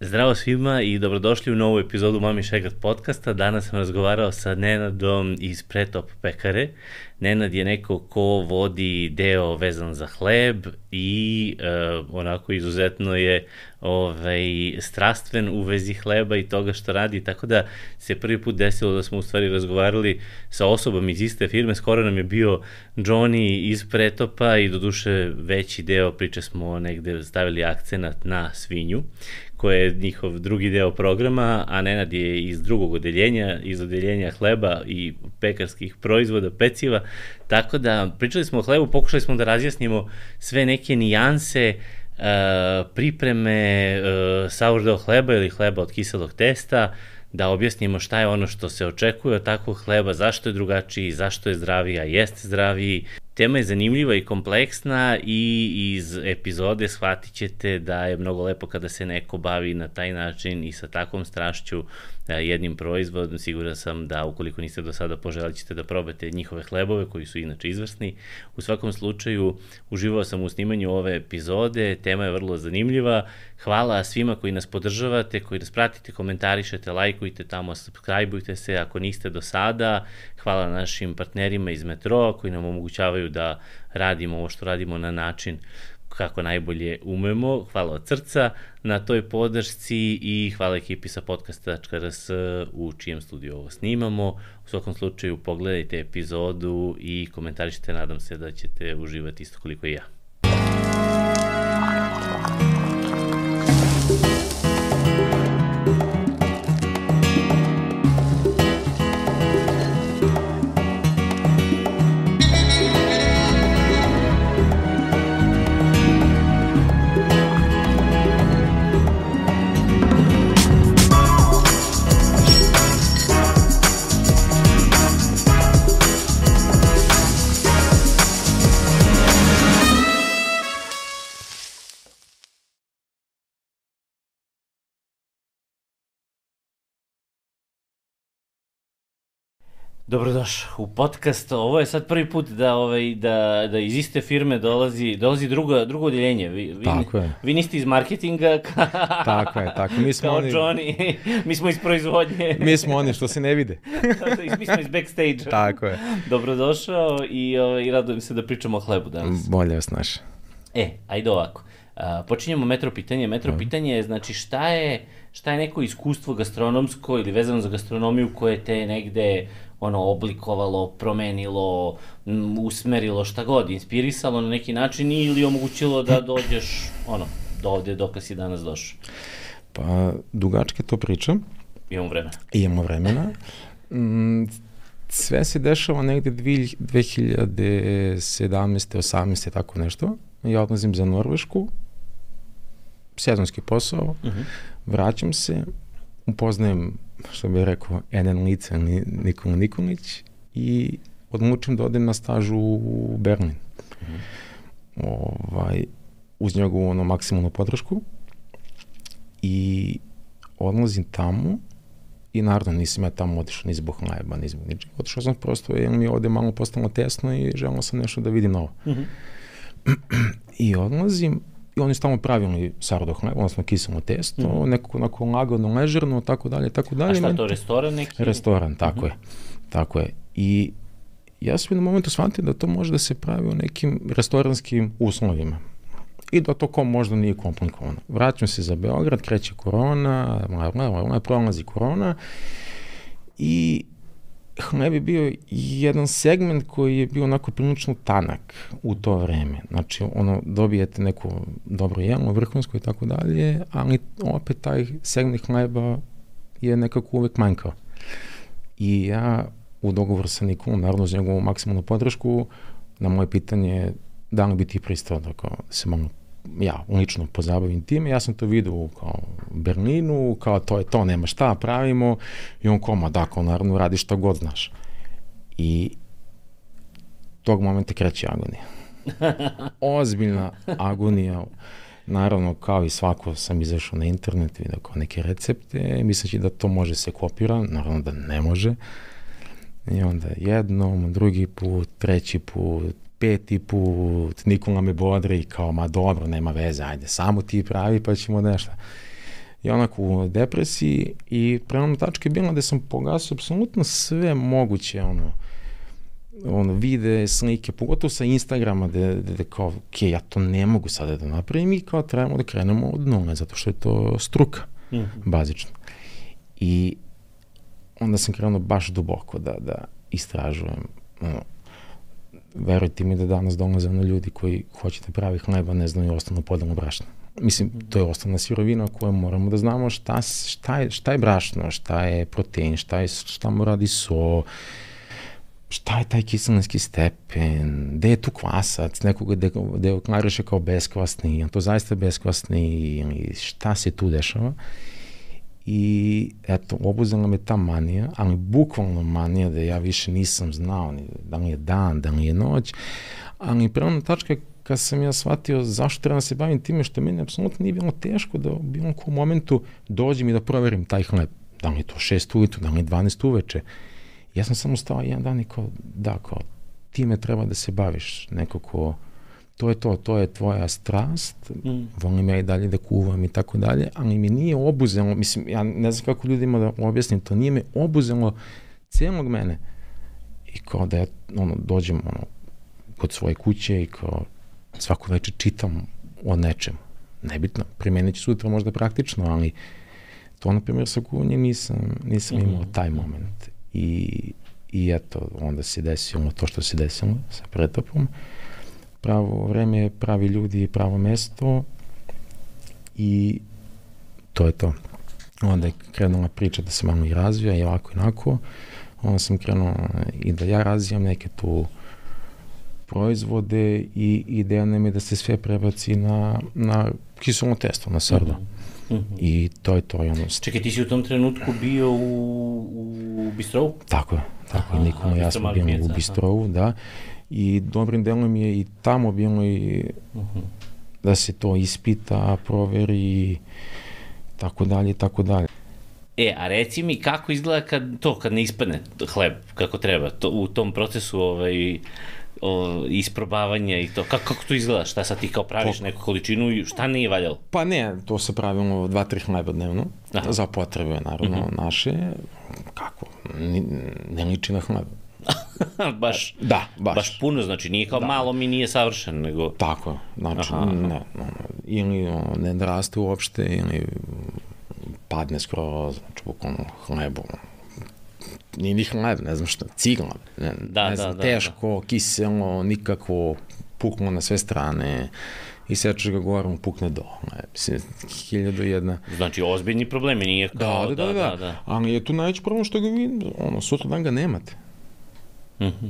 Zdravo svima i dobrodošli u novu epizodu Mami Šegat podcasta. Danas sam razgovarao sa Nenadom iz Pretop pekare. Nenad je neko ko vodi deo vezan za hleb i uh, onako izuzetno je ovaj, strastven u vezi hleba i toga što radi, tako da se prvi put desilo da smo u stvari razgovarali sa osobom iz iste firme, skoro nam je bio Johnny iz Pretopa i do duše veći deo priče smo negde stavili akcenat na svinju koje je njihov drugi deo programa, a Nenad je iz drugog odeljenja, iz odeljenja hleba i pekarskih proizvoda, peciva, tako da pričali smo o hlebu, pokušali smo da razjasnimo sve neke nijanse, uh, pripreme uh, hleba ili hleba od kiselog testa, da objasnimo šta je ono što se očekuje od takvog hleba, zašto je drugačiji, zašto je zdraviji, a jeste zdraviji, Tema je zanimljiva i kompleksna i iz epizode shvatit ćete da je mnogo lepo kada se neko bavi na taj način i sa takvom strašću jednim proizvodom. Siguran sam da ukoliko niste do sada poželjali ćete da probate njihove hlebove koji su inače izvrsni. U svakom slučaju uživao sam u snimanju ove epizode, tema je vrlo zanimljiva. Hvala svima koji nas podržavate, koji nas pratite, komentarišete, lajkujte tamo, subscribeujte se ako niste do sada. Hvala našim partnerima iz Metroa koji nam omogućavaju da radimo ovo što radimo na način kako najbolje umemo. Hvala od srca na toj podršci i hvala ekipi sa podcasta.rs u čijem studiju ovo snimamo. U svakom slučaju pogledajte epizodu i komentarišite, nadam se da ćete uživati isto koliko i ja. Dobrodošao u podcast. Ovo je sad prvi put da ovaj da da iz iste firme dolazi dolazi drugo drugo odeljenje. Vi vi, tako je. vi niste iz marketinga. Ka, tako je, tako. Mi smo kao oni Johnny. Mi smo iz proizvodnje. Mi smo oni što se ne vide. mi smo iz backstage. tako je. Dobrodošao i ovaj i radujem se da pričamo o hlebu danas. Bolje vas naš. E, ajde ovako. Uh, počinjemo metro pitanje. Metro pitanje je znači šta je šta je neko iskustvo gastronomsko ili vezano za gastronomiju koje te negde ono oblikovalo, promenilo, usmerilo, šta god, inspirisalo na neki način ili omogućilo da dođeš ono, do ovde dok si danas došao? Pa, dugačke to pričam. Imamo vremena. Imamo vremena. Mm, sve se dešava negde 2017. 18. tako nešto. Ja odlazim za Norvešku, sezonski posao, uh mhm. -huh. vraćam se, upoznajem što bih rekao, jedan lice, Nikola Nikolić i odlučim da odem na stažu u Berlin. Mm -hmm. ovaj, uz njegovu ono, maksimalnu podršku i odlazim tamo i naravno nisam ja tamo otišao ni zbog najba, ni zbog ničega. Otišao sam prosto jer mi je ovde malo postalo tesno i želao sam nešto da vidim novo. Mm -hmm. I odlazim i oni stalno pravilni sardo hleb, odnosno kiselno testo, mm -hmm. nekako onako lagano, ležerno, tako dalje, tako dalje. A šta to, restoran neki? Restoran, tako mm -hmm. je. Tako je. I ja sam na momentu shvatio da to može da se pravi u nekim restoranskim uslovima i da to ko možda nije komplikovano. Vraćam se za Beograd, kreće korona, prolazi korona i hleb je bio jedan segment koji je bio onako prilično tanak u to vreme. Znači, ono, dobijete neku dobro jelo, vrhunsko i tako dalje, ali opet taj segment hleba je nekako uvek manjkao. I ja u dogovoru sa Nikolom, naravno za njegovu maksimalnu podršku, na moje pitanje da li bi ti pristao da se malo ja lično pozabavim time, ja sam to vidio u kao Berlinu, kao to je to, nema šta, pravimo, i on koma, da, kao naravno radi što god znaš. I tog momenta kreće agonija. Ozbiljna agonija. Naravno, kao i svako sam izašao na internet, vidio kao neke recepte, misleći da to može se kopira, naravno da ne može. I onda jednom, drugi put, treći put, peti put, Nikola me bodri kao, ma dobro, nema veze, ajde, samo ti pravi pa ćemo nešto. i onako u depresiji i prelomna tačka je bila da sam pogasio apsolutno sve moguće ono, ono, vide, slike, pogotovo sa Instagrama, gde, gde, gde kao, ok, ja to ne mogu sada da napravim i kao trebamo da krenemo od nule, zato što je to struka, mm -hmm. bazično. I onda sam krenuo baš duboko da, da istražujem, ono, verujte mi da danas dolaze na ljudi koji hoće da pravi hleba, ne znaju osnovno podano brašna. Mislim, to je osnovna sirovina koju moramo da znamo šta, šta, je, šta je brašno, šta je protein, šta, je, šta mu radi so, šta je taj kiselinski stepen, gde je tu kvasac, nekoga gde oklariše kao beskvasni, je to zaista beskvasni, ili šta se tu dešava. I eto, obuzela me ta manija, ali bukvalno manija da ja više nisam znao ni da li je dan, da li je noć, ali prema tačka kad sam ja shvatio zašto treba da se bavim time što meni apsolutno nije bilo teško da u bilo kom momentu dođem i da proverim taj hleb. Da li je to 6 ujutru, da li je 12 uveče. Ja sam samo stao jedan dan i kao, da, kao, time treba da se baviš, neko ko, to je to, to je tvoja strast, mm. volim ja i dalje da kuvam i tako dalje, ali mi nije obuzelo, mislim, ja ne znam kako ljudima da objasnim, to nije me obuzelo cijelog mene. I kao da ja, ono, dođem, ono, kod svoje kuće i kao svako večer čitam o nečem. Nebitno, primenit ću sutra možda praktično, ali to, na primjer, sa kuvanjem nisam, nisam mm -hmm. imao taj moment. I, I eto, onda se desilo to što se desilo sa pretopom. Pravo vreme, pravi ljudi, pravo mesto i to je to. Onda je krenula priča da se malo i razvija i ovako i onako. Onda sam krenuo i da ja razvijam neke tu proizvode i ideja nam je da se sve prebaci na, na kiselno testo, na sardo. Mm -hmm. Mm -hmm. I to je to. Ono... Čekaj, ti si u tom trenutku bio u, u Bistrovu? Tako je, tako je. Nikola ja smo bili u Bistrovu, da. I dobrim delom je i tamo bilo i uh mhm. -huh. da se to ispita, proveri, tako dalje, tako dalje. E, a reci mi kako izgleda kad to, kad ne ispadne hleb kako treba, to, u tom procesu ovaj, o, isprobavanja i to, kako, kako to izgleda, šta sad ti kao praviš neku količinu i šta nije valjalo? Pa ne, to se pravimo dva, tri hleba dnevno, Aha. za potrebe naravno mm -hmm. naše, kako, ne, ne liči na hleb. baš, da, baš. baš puno, znači nije kao da. malo mi nije savršen, nego... Tako, znači aha, aha. ne, ili ne da raste uopšte, ili padne skoro, znači bukvalno hlebu, nije ni hleb, ne znam šta, cigla, ne, da, ne znam, da, da, teško, da. kiselo, nikako, puklo na sve strane, i sečeš ga gore, mu pukne do. Ne, mislim, hiljadu jedna. Znači, ozbiljni problemi, nije da, kao... Da, da, da, da, da. da. Ali je tu najveći problem što ga vi, ono, sutra dan ga nemate. Mhm.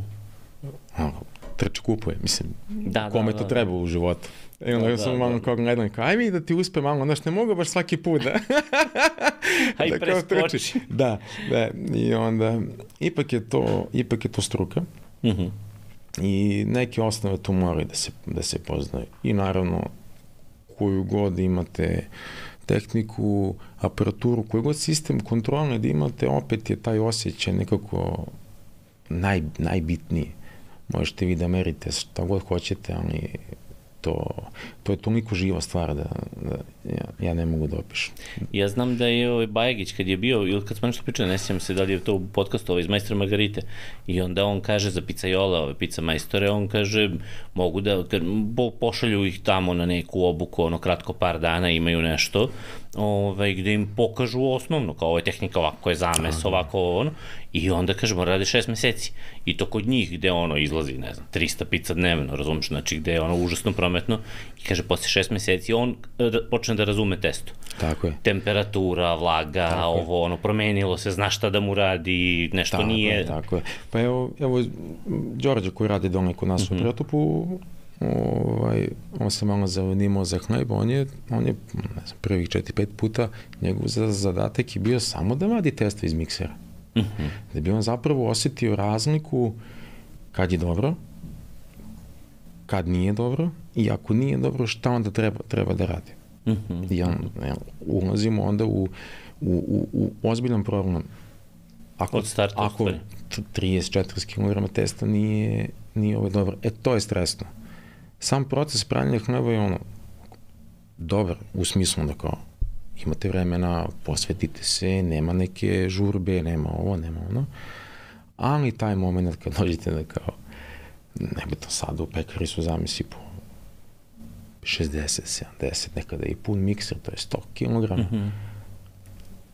Ono, trče kupuje, mislim, da, kome da, to da. treba u životu. I onda da, sam da, malo da. kao gledam, kao, aj mi da ti uspe malo, znaš, ne mogu baš svaki put da... aj da preskoči. Da, da, i onda, ipak je to, ipak je to struka. Mhm. Mm -hmm. I neke osnove tu moraju da se, da se poznaju. I naravno, koju god imate tehniku, aparaturu, koji god sistem kontrolne da imate, opet je taj osjećaj nekako naj, najbitniji. Možete vi da merite šta god hoćete, ali to, to je toliko živa stvar da, da ja, ja ne mogu da opišem. Ja znam da je ovaj Bajagić kad je bio, ili kad smo nešto pričali, ne sjećam se da li je to u podcastu ovaj, iz Majstora Margarite, i onda on kaže za pizzaiole, ove pizza majstore, on kaže mogu da, kad, po, pošalju ih tamo na neku obuku, ono kratko par dana imaju nešto, ovaj, gde im pokažu osnovno, kao ovo je tehnika ovako je zames, ovako ono, i onda kažemo rade šest meseci. I to kod njih gde ono izlazi, ne znam, 300 pizza dnevno, razumiješ, znači gde je ono užasno prometno i kaže posle šest meseci on počne da razume testo. Tako je. Temperatura, vlaga, tako ovo, ono, promenilo se, zna šta da mu radi, nešto tako nije... Je, tako je. Pa evo, evo, Đorđe koji radi dole kod nas mm -hmm. u mhm. Ovaj, on se malo zanimao za hleb, on je, on je ne znam, prvih 4-5 puta njegov zadatak je bio samo da vadi testo iz miksera. Mm -hmm. Da bi on zapravo osetio razliku kad je dobro, kad nije dobro i ako nije dobro šta onda treba, treba da radi. Mm -hmm. I on, ne, ulazimo onda u, u, u, u ozbiljan problem. Ako, Od starta, ako 30-40 kg testa nije, nije ovo dobro, e to je stresno sam proces pravljanja hleba je ono dobar u smislu da kao imate vremena, posvetite se, nema neke žurbe, nema ovo, nema ono. Ali taj moment kad dođete da kao, nebitno sad u pekari su zamisli po 60, 70, nekada i pun mikser, to je 100 kg. Mm -hmm.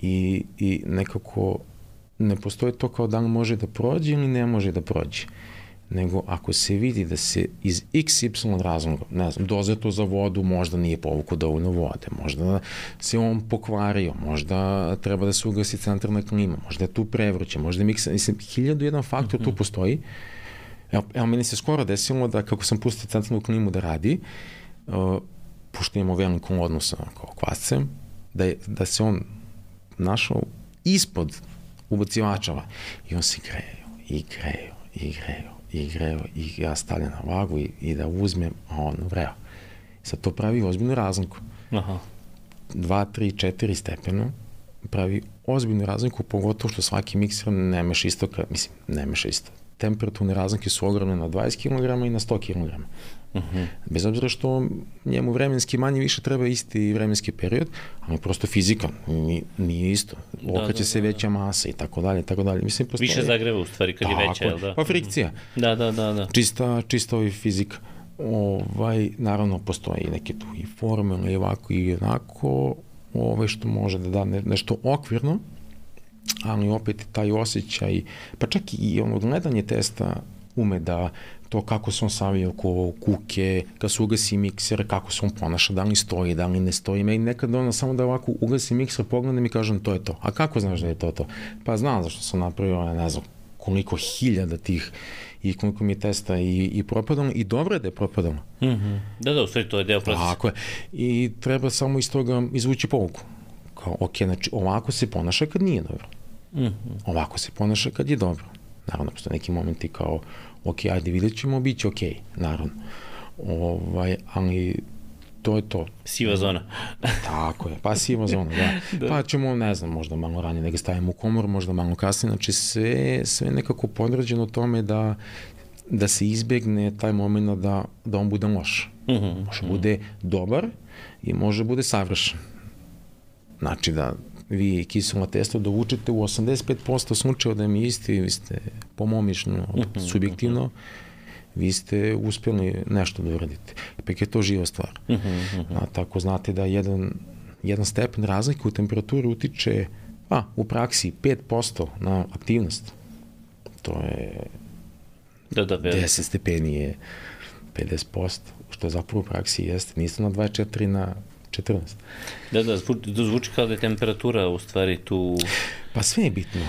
I, I nekako ne postoji to kao da li može da prođe ili ne može da prođe. Nego ako se vidi da se iz XY razloga, ne znam, dozeto za vodu možda nije povuko dovoljno vode, možda se on pokvario, možda treba da se ugasi centralna klima, možda je tu prevruće, možda je miksa, mislim, hiljadu jedan faktor mm -hmm. tu mhm. postoji. Evo, evo, meni se skoro desilo da kako sam pustio centralnu klimu da radi, uh, pošto imamo velikom odnosa kao kvascem, da, je, da se on našao ispod ubacivačava i on se grejao i grejao i grejao i grejao i ja stavljam na vagu i, i da uzmem, a on vreo. Sad to pravi ozbiljnu razliku. Aha. 2, 3, 4 stepena pravi ozbiljnu razliku, pogotovo što svaki mikser ne meša isto, mislim, ne meša isto. Temperaturne razlike su ogromne na 20 kg i na 100 kg. Uh -huh. Bez obzira što njemu vremenski manje više treba isti vremenski period, ali prosto fizika, nije, nije isto. Okaće da, da, se da, veća masa i tako dalje, tako dalje. Mislim, postoje... Više zagreva u stvari kad tako, je veća, jel da? Pa frikcija. Da, da, da. da. Čista, čista ovaj fizika. Ovaj, naravno, postoji neke tu i formule i ovako i onako, ovaj, što može da da ne, nešto okvirno, ali opet taj osjećaj, pa čak i ono gledanje testa ume da to kako se on savio oko kuke, kad se ugasi mikser, kako se on ponaša, da li stoji, da li ne stoji. Meni nekad ona samo da ovako ugasi mikser, pogledam i kažem to je to. A kako znaš da je to to? Pa znam zašto sam napravio, ne znam, koliko hiljada tih i koliko mi je testa i, i propadalo i dobro je da je propadalo. Mm -hmm. Da, da, u stvari to je deo procesa. Tako je. I treba samo iz toga izvući povuku. Kao, ok, znači ovako se ponaša kad nije dobro. Mm -hmm. Ovako se ponaša kad je dobro. Naravno, postoje neki momenti kao, ok, ajde, vidjet ćemo, bit će ok, naravno. Ovaj, ali to je to. Siva zona. Tako je, pa siva zona, da. da. Pa ćemo, ne znam, možda malo ranije da ga stavimo u komor, možda malo kasnije, znači sve, sve nekako podređeno tome da da se izbegne taj moment da, da on bude loš. Mm -hmm. Može bude dobar i može bude savršen. Znači da vi kiselno testo dovučete u 85% slučajeva da mi isti, vi ste po mom mišljenju mhm, subjektivno, vi ste uspjeli nešto da uradite. Ipak je to živa stvar. Uh -huh. A, tako znate da jedan, jedan stepen razlike u temperaturi utiče a, u praksi 5% na aktivnost. To je da, da, 10 stepeni je 50%, što zapravo u praksi jeste. Niste na 24 na 14. Da, da, zvuči, da zvuči kao da je temperatura u stvari tu... Pa sve je bitno.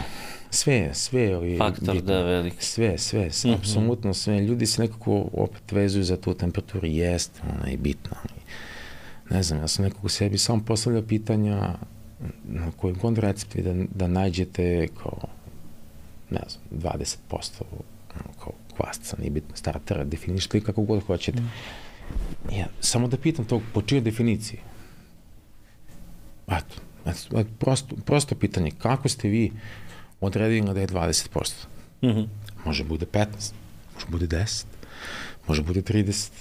Sve, sve je Faktor, bitno. da, velik. Sve, sve, sve mm -hmm. apsolutno sve. Ljudi se nekako opet vezuju za tu temperaturu, jest, ona je bitna. Ne znam, ja sam nekako sebi samo postavljao pitanja na god recepti da, da nađete kao, ne znam, 20% kao kvasca, nije bitno, startera, definišite kako god hoćete. Mm. Ja, samo da pitam to, po čijoj definiciji? Eto, eto, prosto, prosto pitanje, kako ste vi odredili da je 20%? Mm -hmm. Može bude 15, može bude 10, može bude 30.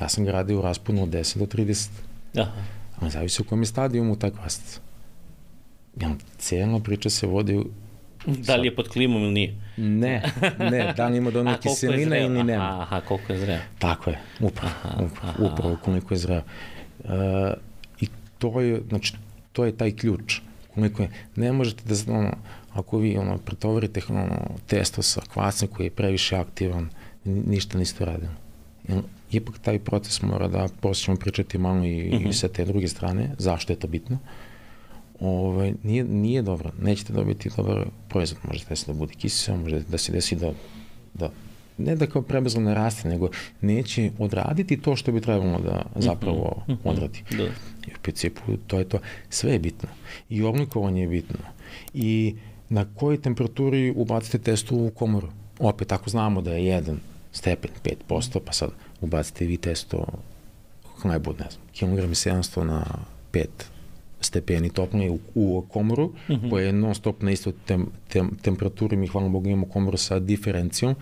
Ja sam ga radio u rasponu od 10 do 30. Aha. Ali zavisi u kojem je stadijumu taj kvasac. Ja, cijela priča se vodi Da li je pod klimom ili nije? Ne, ne, da li ima dovoljno kiselina ili nema. Aha, koliko je zreo. Tako je, upravo, aha, upravo, aha. upravo koliko je zreo. Uh, I to je, znači, to je taj ključ. Koliko je, ne možete da, ono, ako vi ono, pretovarite ono, testo sa kvasem koji je previše aktivan, ništa niste radili. Ipak taj proces mora da posjećamo pričati malo i, uh -huh. i mhm. sa te druge strane, zašto je to bitno. Uh, ovaj, nije, nije dobro. Nećete dobiti dobar proizvod. Može da se da bude kiseo, može da se desi da, da ne da kao prebrzo ne raste, nego neće odraditi to što bi trebalo da zapravo mm -hmm. odradi. Da. I u principu to je to. Sve je bitno. I oblikovanje je bitno. I na kojoj temperaturi ubacite testu u komoru. Opet, ako znamo da je jedan stepen 5%, pa sad ubacite vi testo najbolj, ne znam, kilogram 700 na 5 stepeni toplije u, u komoru, mm -hmm. koja je non stop na istoj tem, tem, temperaturi, mi hvala Bogu imamo komoru sa diferencijom,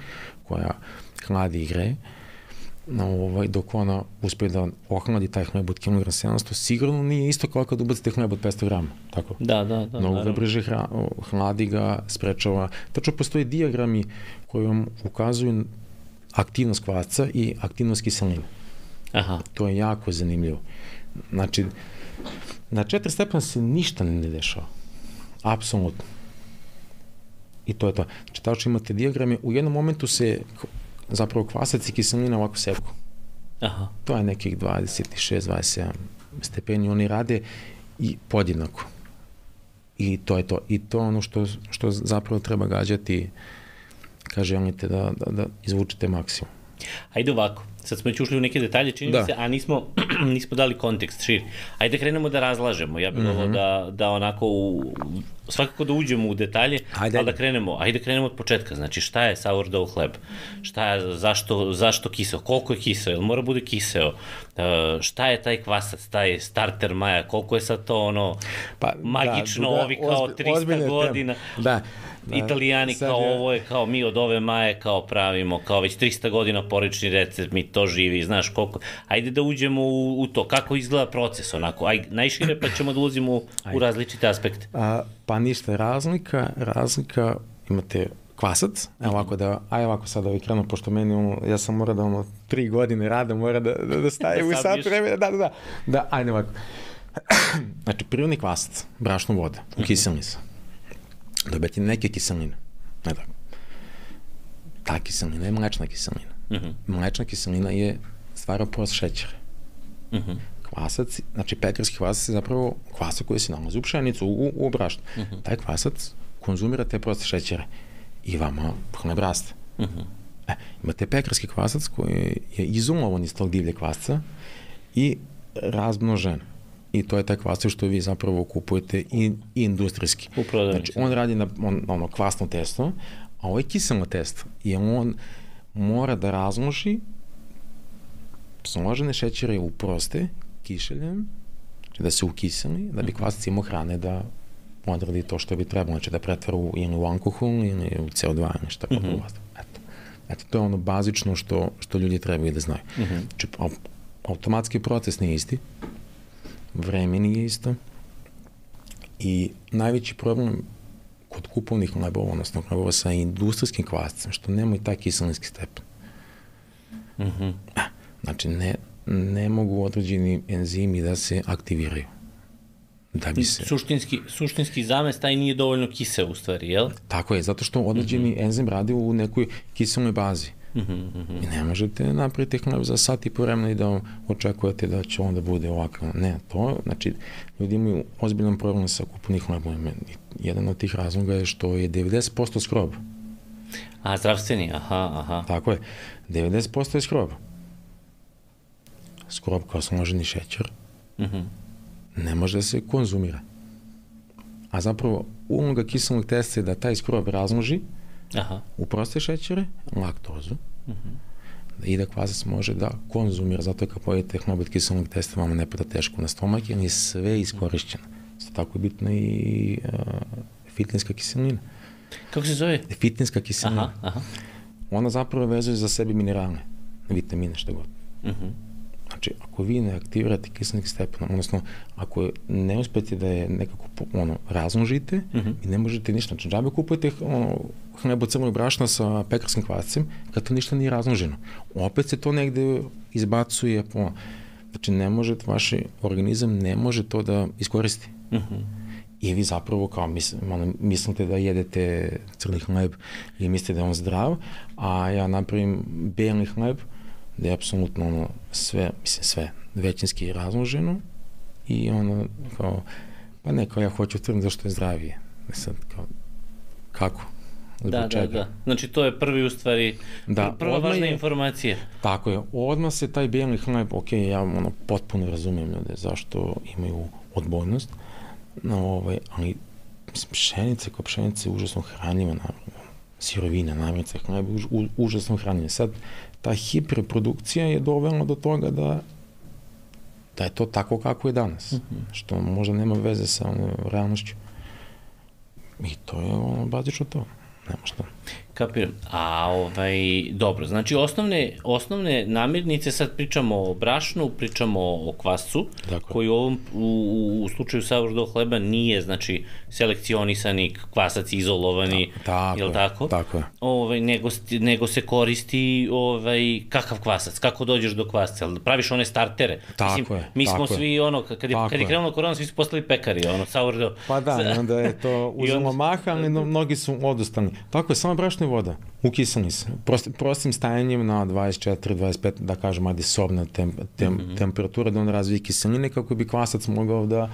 koja hladi i greje. ovaj, dok ona uspe da ohladi taj hleb od kilogram 700, sigurno nije isto kao kad ubacite hleb od 500 grama. Tako? Da, da, da. Mnogo ga brže hra, hladi ga, sprečava. Tačno postoje diagrami koji vam ukazuju aktivnost kvasca i aktivnost kiselina. Aha. To je jako zanimljivo. Znači, na četiri stepena se ništa ne dešava. Apsolutno. I to je to. Znači, tačno imate diagrame, u jednom momentu se zapravo kvasac i kiselina ovako seku. Aha. To je nekih 26-27 stepeni, oni rade i podjednako. I to je to. I to ono što, što zapravo treba gađati kad želite da, da, da izvučete maksimum. Ajde ovako, sad smo već ušli u neke detalje, čini da. se, a nismo, nismo dali kontekst šir. Ajde krenemo da razlažemo, ja bih mm -hmm. da, da onako u, svakako da uđemo u detalje, ajde. ali da krenemo, ajde krenemo od početka, znači šta je sourdough hleb, šta je, zašto, zašto kiseo, koliko je kiseo, jel mora bude kiseo, uh, šta je taj kvasac, taj starter maja, koliko je sad to ono pa, da, magično, da, ovi kao 300 godina. Da, Da, Italijani kao je... ovo je, kao mi od ove maje kao pravimo, kao već 300 godina porični recept, mi to živi, znaš koliko. Ajde da uđemo u, u to, kako izgleda proces onako, aj, najšire pa ćemo da ulazimo u, u različite aspekte. A, pa ništa, razlika, razlika, imate kvasac, evo ovako da, aj ovako sad ovaj krenu, pošto meni ono, ja sam mora da ono, tri godine rada, mora da, da, da stavim da u sat vremena, da, da, da, da, ajde ovako. znači, prirodni kvasac, brašno voda, u -hmm dobijete neke kiseline. Ne tako. Ta kiselina je mlečna kiselina. Uh mhm. -huh. Mlečna kiselina je stvara porast šećera. Uh mhm. -huh. Kvasac, znači pekarski kvasac je zapravo kvasac koji se nalazi u pšenicu, u, u brašnu. Uh mhm. -huh. Taj kvasac konzumira te proste šećere i vama hleb raste. Uh -huh. E, imate pekarski kvasac koji je izumovan iz tog divlje kvasca i razmnožen i to je taj kvasac što vi zapravo kupujete i, i industrijski. U Znači, on radi na on, ono, kvasno testo, a ovo je kiselno testo i on mora da razloži složene šećere u proste kišeljem, znači da se ukiseli, da bi mhm. kvasac imao hrane da odradi to što bi trebalo, znači da pretvara u, ili u alkohol ili u CO2 ili šta mm -hmm. Eto. Eto, to je ono bazično što, što ljudi trebaju da znaju. Mm -hmm. Znači, automatski proces nije isti, vreme nije isto i najveći problem kod kupovnih hlebova, odnosno hlebova sa industrijskim kvascem, što nema i taj kiselinski stepen. Mm -hmm. Znači, ne, ne mogu određeni enzimi da se aktiviraju. Da bi se... Suštinski, suštinski zamest taj nije dovoljno kiseo u stvari, jel? Tako je, zato što određeni mm -hmm. enzim radi u nekoj kiselnoj bazi. Mm -hmm. I ne možete napraviti hleb za sat i po vremena i da očekujete da će on da bude ovako. Ne, to, znači, ljudi imaju ozbiljan problem sa kupunih hlebom. Jedan od tih razloga je što je 90% skrob. A, zdravstveni, aha, aha. Tako je, 90% je skrob. Skrob kao složeni šećer mm -hmm. ne može da se konzumira. A zapravo uloga kiselnog testa je da taj skrob razloži, Aha. u proste šećere, laktozu, uh mhm. -huh. i da kvasac može da konzumira, zato kad pojete hleb kiselnog testa, vama ne pada teško na stomak, jer je sve iskorišćeno. Isto tako je bitna i uh, fitlinska kiselina. Kako se zove? Fitlinska kiselina. Aha, aha. Ona zapravo vezuje za sebi mineralne, vitamine, što god. Uh mhm. -huh. Znači, ako vi ne aktivirate kiselnik stepen, odnosno, ako ne uspete da je nekako ono, razložite, uh -huh. i ne možete ništa. Znači, džabe kupujete ono, hlebo crnog brašna sa pekarskim kvascem, kad to ništa nije razloženo. Opet se to negde izbacuje, po, znači, ne može, vaš organizam ne može to da iskoristi. Uh -huh. I vi zapravo kao mis, ono, mislite da jedete crni hleb i mislite da je on zdrav, a ja napravim beli hleb, da je apsolutno ono sve, mislim sve, većinski razloženo i ono kao, pa ne, kao ja hoću crn zašto je zdravije. E sad, kao, kako? Zbog da, da čega? da, da. Znači to je prvi u stvari, da, prva važna je, informacija. Tako je, odmah se taj bijeli hleb, ok, ja ono, potpuno razumem ljude zašto imaju odbojnost, no, ovaj, ali pšenice kao pšenice je užasno hranjiva, naravno, sirovina, namirnica, hleb je užasno hranjiva. Sad, ta hiperprodukcija je dovela do toga da da je to tako kako je danas. Mm -hmm. Što možda nema veze sa ono, realnošću. I to je ono bazično to. Nema šta. Kapiram. A ovaj, dobro, znači osnovne, osnovne namirnice, sad pričamo o brašnu, pričamo o kvascu, Tako je. koji u, ovom, u, u slučaju sourdough hleba nije, znači, selekcionisani kvasac izolovani, Tako jel je, tako? tako je. Ovaj, nego, nego se koristi ovaj, kakav kvasac, kako dođeš do kvasca, jel praviš one startere. Tako Mislim, je, Mi smo tako je. svi, ono, kad je, kad je krenula korona, svi su postali pekari, ono, sourdough. Pa da, onda je to uzelo maha, ali no, mnogi su odustali. Tako je, samo brašna i voda, ukisani se. Prost, prostim stajanjem na 24-25, da kažem, ajde sobna tem, tem, mm. -hmm. temperatura, da on razvije kiseline kako bi kvasac mogao da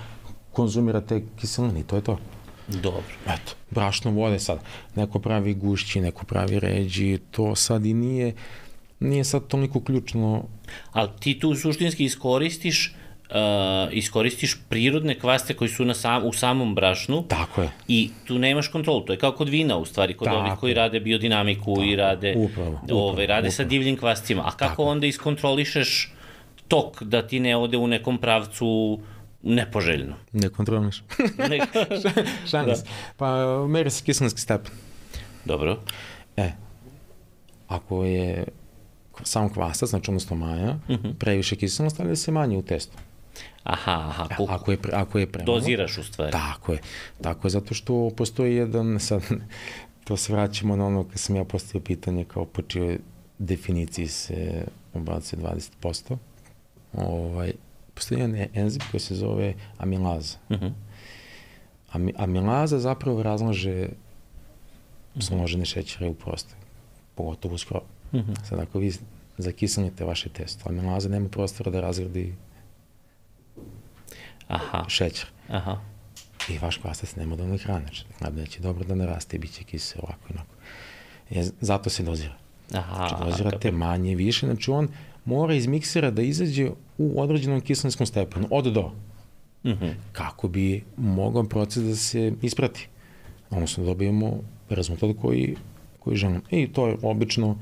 konzumira te kiseline i to je to. Dobro. Eto, brašno vode sad. Neko pravi gušći, neko pravi ređi, to sad i nije, nije sad toliko ključno Ali ti tu suštinski iskoristiš uh, iskoristiš prirodne kvaste koji su na sam, u samom brašnu Tako je. i tu nemaš kontrolu. To je kao kod vina u stvari, kod Tako ovih koji rade biodinamiku i rade, Upravo, upravo, ove, rade sa upravo. divljim kvascima. A kako onda iskontrolišeš tok da ti ne ode u nekom pravcu nepoželjno? Ne kontroliš. Ne, Šalim se. Pa meri se kiselinski stepen. Dobro. E, ako je sam kvasac, znači odnosno maja, uh -huh. previše kiselino, stavlja se manje u testo. Aha, aha. Koliko Ako je, ako je premalo... doziraš u stvari. Tako je. Tako je, zato što postoji jedan, sad, to se vraćamo na ono kad sam ja postavio pitanje kao po čijoj definiciji se ubacuje 20%. Ovaj, postoji jedan enzim koji se zove amilaza. Uh -huh. Ami, amilaza zapravo razlaže složene šećere u prostor, pogotovo u skrob. Uh -huh. Sad ako vi zakiselite vaše testo, amilaza nema prostora da razgradi Aha, šećer. aha. I vaš kvasac nema dovoljno hrane. Znači, neće dobro da naraste bit će kiseo ovako i onako. Je, zato se dozira. Aha, Znači, dozirate kapiram. manje, više. Znači, on mora iz miksera da izađe u određenom kiselinskom stepenu, od do. Mhm. kako bi mogao proces da se isprati. Odnosno, dobijemo rezultat koji, koji želimo. I to je obično,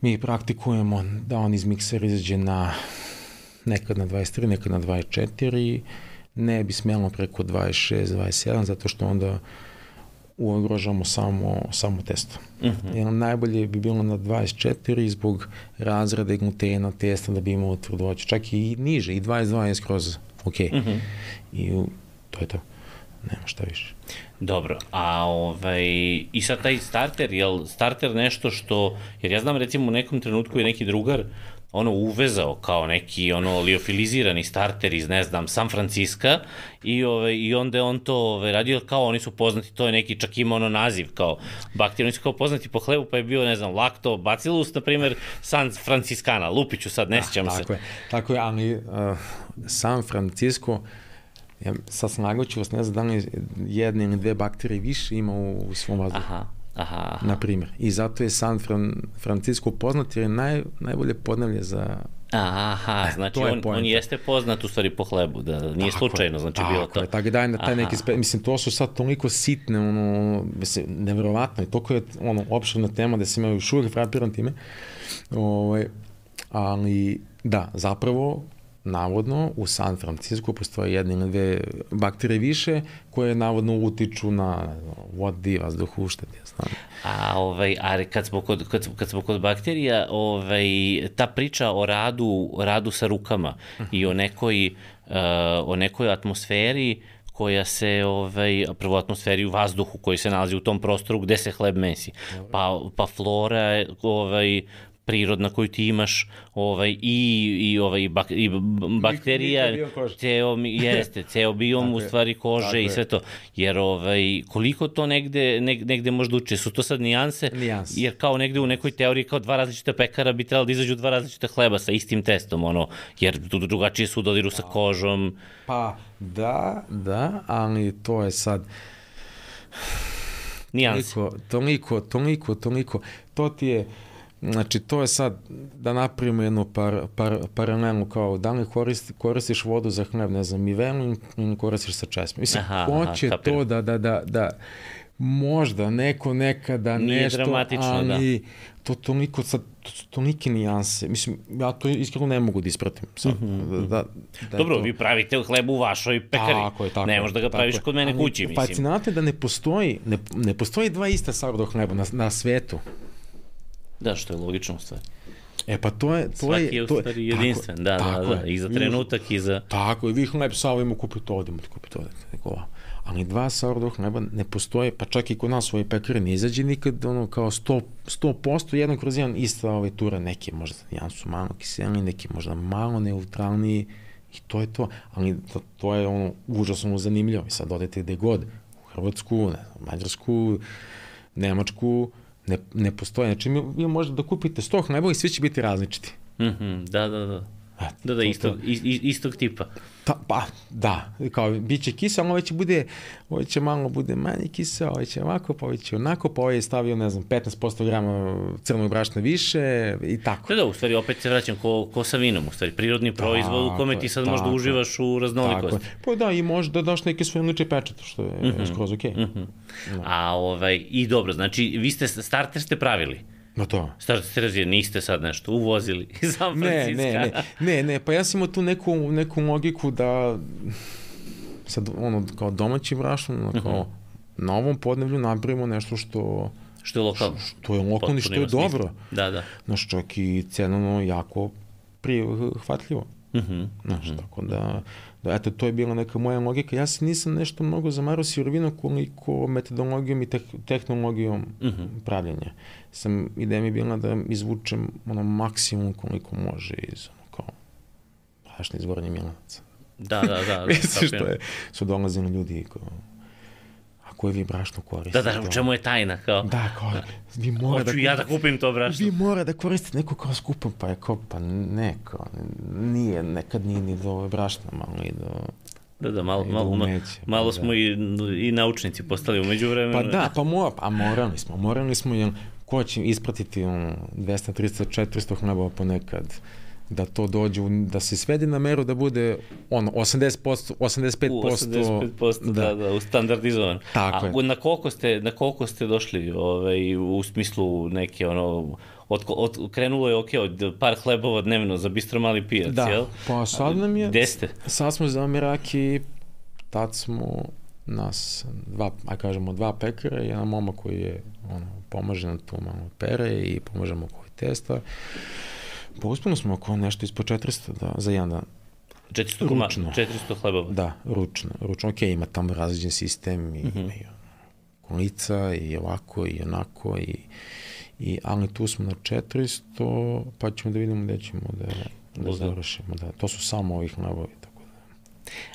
mi praktikujemo da on iz miksera izađe na nekad na 23, nekad na 24, ne bi smelo preko 26, 27, zato što onda ugrožamo samo, samo testo. Uh Mhm. -huh. Jer najbolje bi bilo na 24 zbog razrade glutena testa da bi imao tvrdoću. Čak i niže, i 22 je skroz ok. Uh Mhm. -huh. I to je to. Nema šta više. Dobro, a ovaj, i sad taj starter, jel starter nešto što, jer ja znam recimo u nekom trenutku je neki drugar ono uvezao kao neki ono liofilizirani starter iz ne znam San Franciska i ovaj i onda je on to ovaj radio kao oni su poznati to je neki čak ima ono naziv kao bakterije oni su kao poznati po hlebu pa je bio ne znam lactobacillus na primer San Franciscana lupiću sad ne sjećam se Tako je, tako je, ali uh, San Francisco, ja sad sam naglačio vas, ne znam da li jedne ili dve bakterije više ima u, u svom vazduhu. aha aha, aha. Na primjer. I zato je San Fran, Francisco poznat jer je naj, najbolje podnevlje za... Aha, znači to je on, on poenta. jeste poznat u stvari po hlebu, da, da nije Tako slučajno, znači tako bilo to. Je, tako je na taj neki, spe, mislim, to su sad toliko sitne, ono, mislim, nevjerovatno, i toliko je, ono, opširna tema da se ima još uvijek frapiran time, ovaj, ali, da, zapravo, navodno, u San Francisco postoje jedne ili dve bakterije više koje navodno utiču na vodi, vazduhu, šta ti ja znam. A, ovaj, a kad smo kod, kad, kad smo kod bakterija, ovaj, ta priča o radu, radu sa rukama i o nekoj, uh, o nekoj atmosferi koja se, ovaj, prvo atmosferi u vazduhu koji se nalazi u tom prostoru gde se hleb mesi. Pa, pa flora, ovaj, prirodna koju ti imaš ovaj i i ovaj bak, i bakterija ceo jeste ceo biom u stvari kože i sve to. Jer ovaj koliko to negde neg, negde možda uče? Su to sad nijanse? Nijanse. jer kao negde u nekoj teoriji kao dva različita pekara bi trebalo da izađu dva različita hleba sa istim testom ono jer dru- drugačije su u dodiru sa kožom. Pa, da, da, ali to je sad, nijanse Toliko, toliko, toliko, toliko. To ti je, znači to je sad da napravimo jednu par, par, paralelnu kao da li koristi, koristiš vodu za hleb, ne znam, i venu ili koristiš sa česmom. Mislim, Aha, ko aha, će kapiram. to da, da, da, da možda neko nekada Nije nešto, dramatično, ali da. to toliko sad to su tolike nijanse. Mislim, ja to iskreno ne mogu da ispratim. Sad, mm -hmm. da, da Dobro, to... vi pravite hleb u vašoj pekari. Tako je, tako Ne možeš da ga praviš kod mene kući, mislim. Fascinantno je da ne postoji, ne, ne postoji dva ista sourdough hleba na, na svetu. Da, što je logično u stvari. E pa to je... To Svaki je, je u stvari jedinstven, tako, da, da tako da, da, i za trenutak i za... Tako je, vi hleb sa ovim kupite ovdje, kupite ovdje, neko ali dva sourdough hleba ne postoje, pa čak i kod nas ovoj pekari ne izađe nikad ono kao 100%, 100% jedan kroz jedan ista ove ture, neke možda jedan su malo kiseli, neki možda malo neutralniji i to je to, ali to, to je ono užasno zanimljivo. I sad odete gde god, u Hrvatsku, ne znam, Mađarsku, Nemačku, ne, ne postoje, znači vi možete da kupite 100 hleba i svi će biti različiti. Mm -hmm, da, da, da. Da, da, istog, istog tipa. Ta, pa, da, kao, bit će kisel, ovo će bude, ovo će malo bude manje kisel, ovo će ovako, pa ovo će onako, pa ovo je stavio, ne znam, 15% grama crnog brašna više i tako. Da, da, u stvari opet se vraćam ko, ko sa vinom, u stvari prirodni proizvod u kome ti sad možda uživaš u raznolikosti. Tako Pa da, i možda da daš neki svoj lični pečet, što je mm -hmm. skroz okej. Okay. Mm -hmm. da. A ovaj, i dobro, znači vi ste, starter ste pravili. Ma to. Starate se razvije, niste sad nešto uvozili iz San Francisco. Ne, ne, ne, ne, ne, pa ja sam imao tu neku, neku logiku da sad ono kao domaći brašno, ono, kao uh mhm. -huh. na ovom podnevlju napravimo nešto što što je lokalno. Što je lokalno i što je dobro. Da, da. Znaš, čak i cenovno jako prihvatljivo. Uh -huh. Znaš, uh -huh. tako da, da, eto, to je bila neka moja logika. Ja se nisam nešto mnogo zamarao sirovinom koliko metodologijom i te tehnologijom uh -huh. pravljenja. Sam, ideja mi je bila da izvučem ono maksimum koliko može iz ono kao prašne izvornje milanaca. Da, da, da. da Misliš što je, su dolazili ljudi kao, koje vi brašno koristite. Da, da, u čemu je tajna, kao. Da, kao, vi mora Hoću da... ja da kupim to brašno. Vi mora da koristite neko kao skupo, pa je kao, pa ne, kao, nije, nekad nije ni do brašna, malo i do... Da, da, malo, malo, umeće, malo da. smo i, i naučnici postali umeđu vremenu. Pa da, pa mora, pa morali smo, morali smo, jer ko će ispratiti um, 200, 300, 400 hlebova ponekad, da to dođe, da se svede na meru da bude ono, 80%, 85%. U 85% da, da, da, standardizovan. Tako A, je. Na koliko ste, na koliko ste došli ovaj, u smislu neke ono, od, od, krenulo je ok, od par hlebova dnevno za bistro mali pijac, da. jel? Pa sad nam je... Gde ste? Sad smo za Miraki, tad smo nas dva, aj kažemo, dva pekara i jedan momak koji je ono, pomaže na tu malo pere i pomažemo koji testa. Pa uspeli smo oko nešto ispod 400 da, za jedan dan. 400, koma, 400 hlebova? Da, ručno. Ručno, ok, ima tamo različen sistem i, uh -huh. i kolica i ovako i onako i, i ali tu smo na 400 pa ćemo da vidimo gde ćemo da, da završimo. Da, to su samo ovih hlebovi.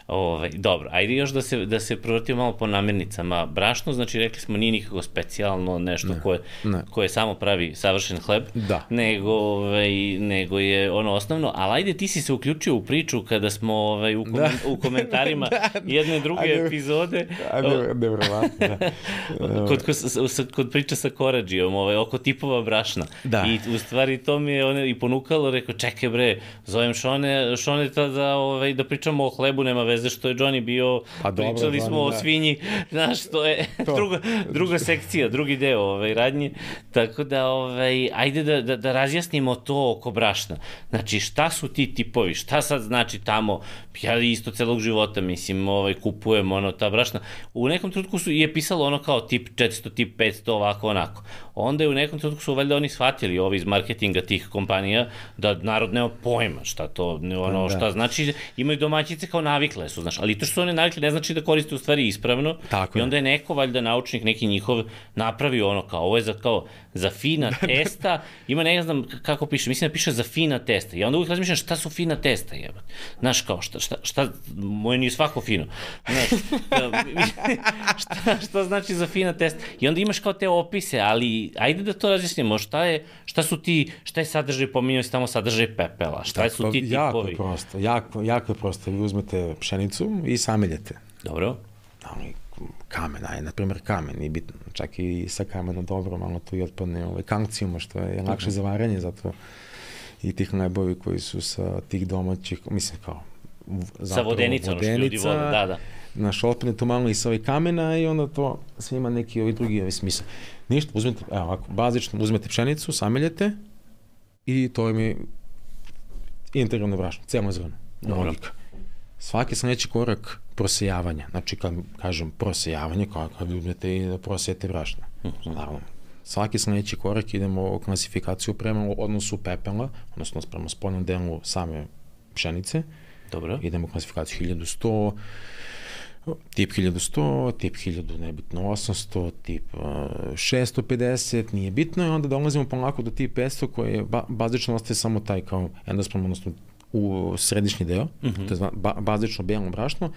Ovaj, dobro, ajde još da se, da se provrtimo malo po namirnicama. Brašno, znači rekli smo, nije nikako specijalno nešto ne, koje, ne. koje samo pravi savršen hleb, da. nego, ovaj, nego je ono osnovno, ali ajde ti si se uključio u priču kada smo ovaj, u, komen, da. u komentarima da. jedne druge ajde, epizode. Ajde, nevrovatno, da. kod, kod, kod priča sa Korađijom, ovaj, oko tipova brašna. Da. I u stvari to mi je one, i ponukalo, rekao, čekaj bre, zovem Šone, Šone da, ovaj, da pričamo o hlebu, nema veze veze što je Johnny bio, pa dobro, pričali smo Johnny, o da. svinji, znaš, to je to. druga, druga sekcija, drugi deo ovaj, radnje, tako da, ovaj, ajde da, da, da razjasnimo to oko brašna. Znači, šta su ti tipovi, šta sad znači tamo, ja isto celog života, mislim, ovaj, kupujem ono, ta brašna. U nekom trenutku su, je pisalo ono kao tip 400, tip 500, ovako, onako. Onda je u nekom trenutku su valjda oni shvatili, ovi iz marketinga tih kompanija, da narod nema pojma šta to, ono, da. šta znači, imaju domaćice kao navikle su, znaš, ali to što su one navikli ne znači da koriste u stvari ispravno. Tako I onda je neko, valjda naučnik, neki njihov, napravio ono kao, ovo je za, kao, za fina testa, ima ne znam kako piše, mislim da piše za fina testa. I onda uvijek razmišljam šta su fina testa, jeba. Znaš, kao, šta, šta, šta, moje nije svako fino. Znaš, da, šta, šta znači za fina testa? I onda imaš kao te opise, ali ajde da to razjasnimo, šta je, šta su ti, šta je sadržaj, pominjao si tamo sadržaj pepela, šta Tako, su ti tipovi? Jako je prosto, jako, jako je prosto. Vi uzmete pšenicu i sameljete. Dobro. Ali kamen, aj, na primjer kamen, i bitno, čak i sa kamena dobro, malo tu i otpadne ovaj, kalcijuma, što je lakše za varanje, zato i tih najbovi koji su sa tih domaćih, mislim kao sa vodenica, vodenica, ono što ljudi vole, da, da. naš otpadne to malo i sa ovih kamena i onda to sve ima neki ovi drugi ovi smisla. Ništa, uzmete, evo ovako, bazično, uzmete pšenicu, sameljete i to im je integralno brašno, celo zrno. Dobro. Logika. Svaki sledeći korak prosejavanja, znači kad kažem prosejavanje, kao kad uzmete i da prosejete brašno. Naravno, svaki sledeći korak idemo u klasifikaciju prema odnosu pepela, odnosno prema spoljnom delu same pšenice, Dobro. idemo u klasifikaciju 1100, tip 1100, tip 1000, nebitno 800, tip uh, 650, nije bitno i onda dolazimo polako do tip 500 koji je ba, bazično ostaje samo taj kao endosperm, odnosno u središnji deo, mm -hmm. to je ba, bazično belo brašno,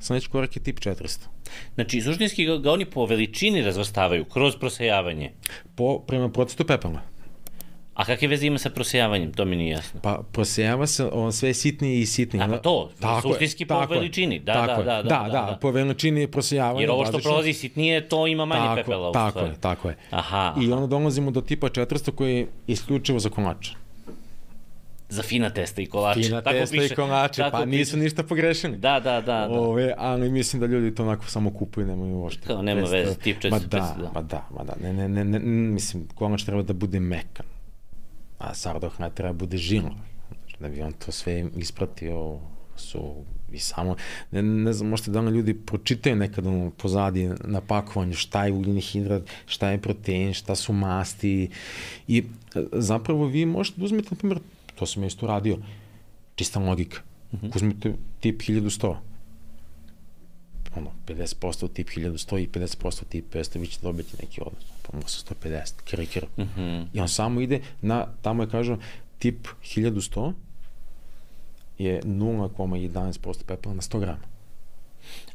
sledeći korak je tip 400. Znači, suštinski ga, oni po veličini razvrstavaju kroz prosejavanje. Po, prema procesu pepela. A kakve veze ima sa prosejavanjem? To mi nije jasno. Pa prosejava se on sve sitnije i sitnije. A pa to, suštinski po tako je, veličini. Da, tako da, je. da, da, da, da, da. po veličini prosejavanja. Jer ovo što bazično. prolazi sitnije, to ima manje tako, pepela Tako stvari. je, tako je. Aha, I onda dolazimo do tipa 400 koji je isključivo za kolače. Za fina testa i kolače. Fina Tako testa piše. i kolače, Tako pa piše. nisu ništa pogrešili. Da, da, da. da. Ove, ali mislim da ljudi to onako samo kupuju, nemaju uopšte. Kao nema veze, tip 450, Ma da. da, ma da, ma da, ne, ne, ne, ne, mislim, kolač treba da bude mekan, a sardoh ne treba da bude žilav, da bi on to sve ispratio, su i samo, ne, ne znam, možete da ljudi pročitaju nekad ono, pozadi na pakovanju šta je ugljeni hidrat, šta je protein, šta su masti i e, zapravo vi možete da uzmete, na primjer, to sam ja isto radio, čista logika, mm -hmm. uzmete tip 1100, ono, 50% tip 1100 i 50% tip 500, vi ćete dobiti neki odnos, pa možda 150, kira i kira. Mm -hmm. I on samo ide na, tamo je kažem, tip 1100 je 0,11% pepela na 100 grama.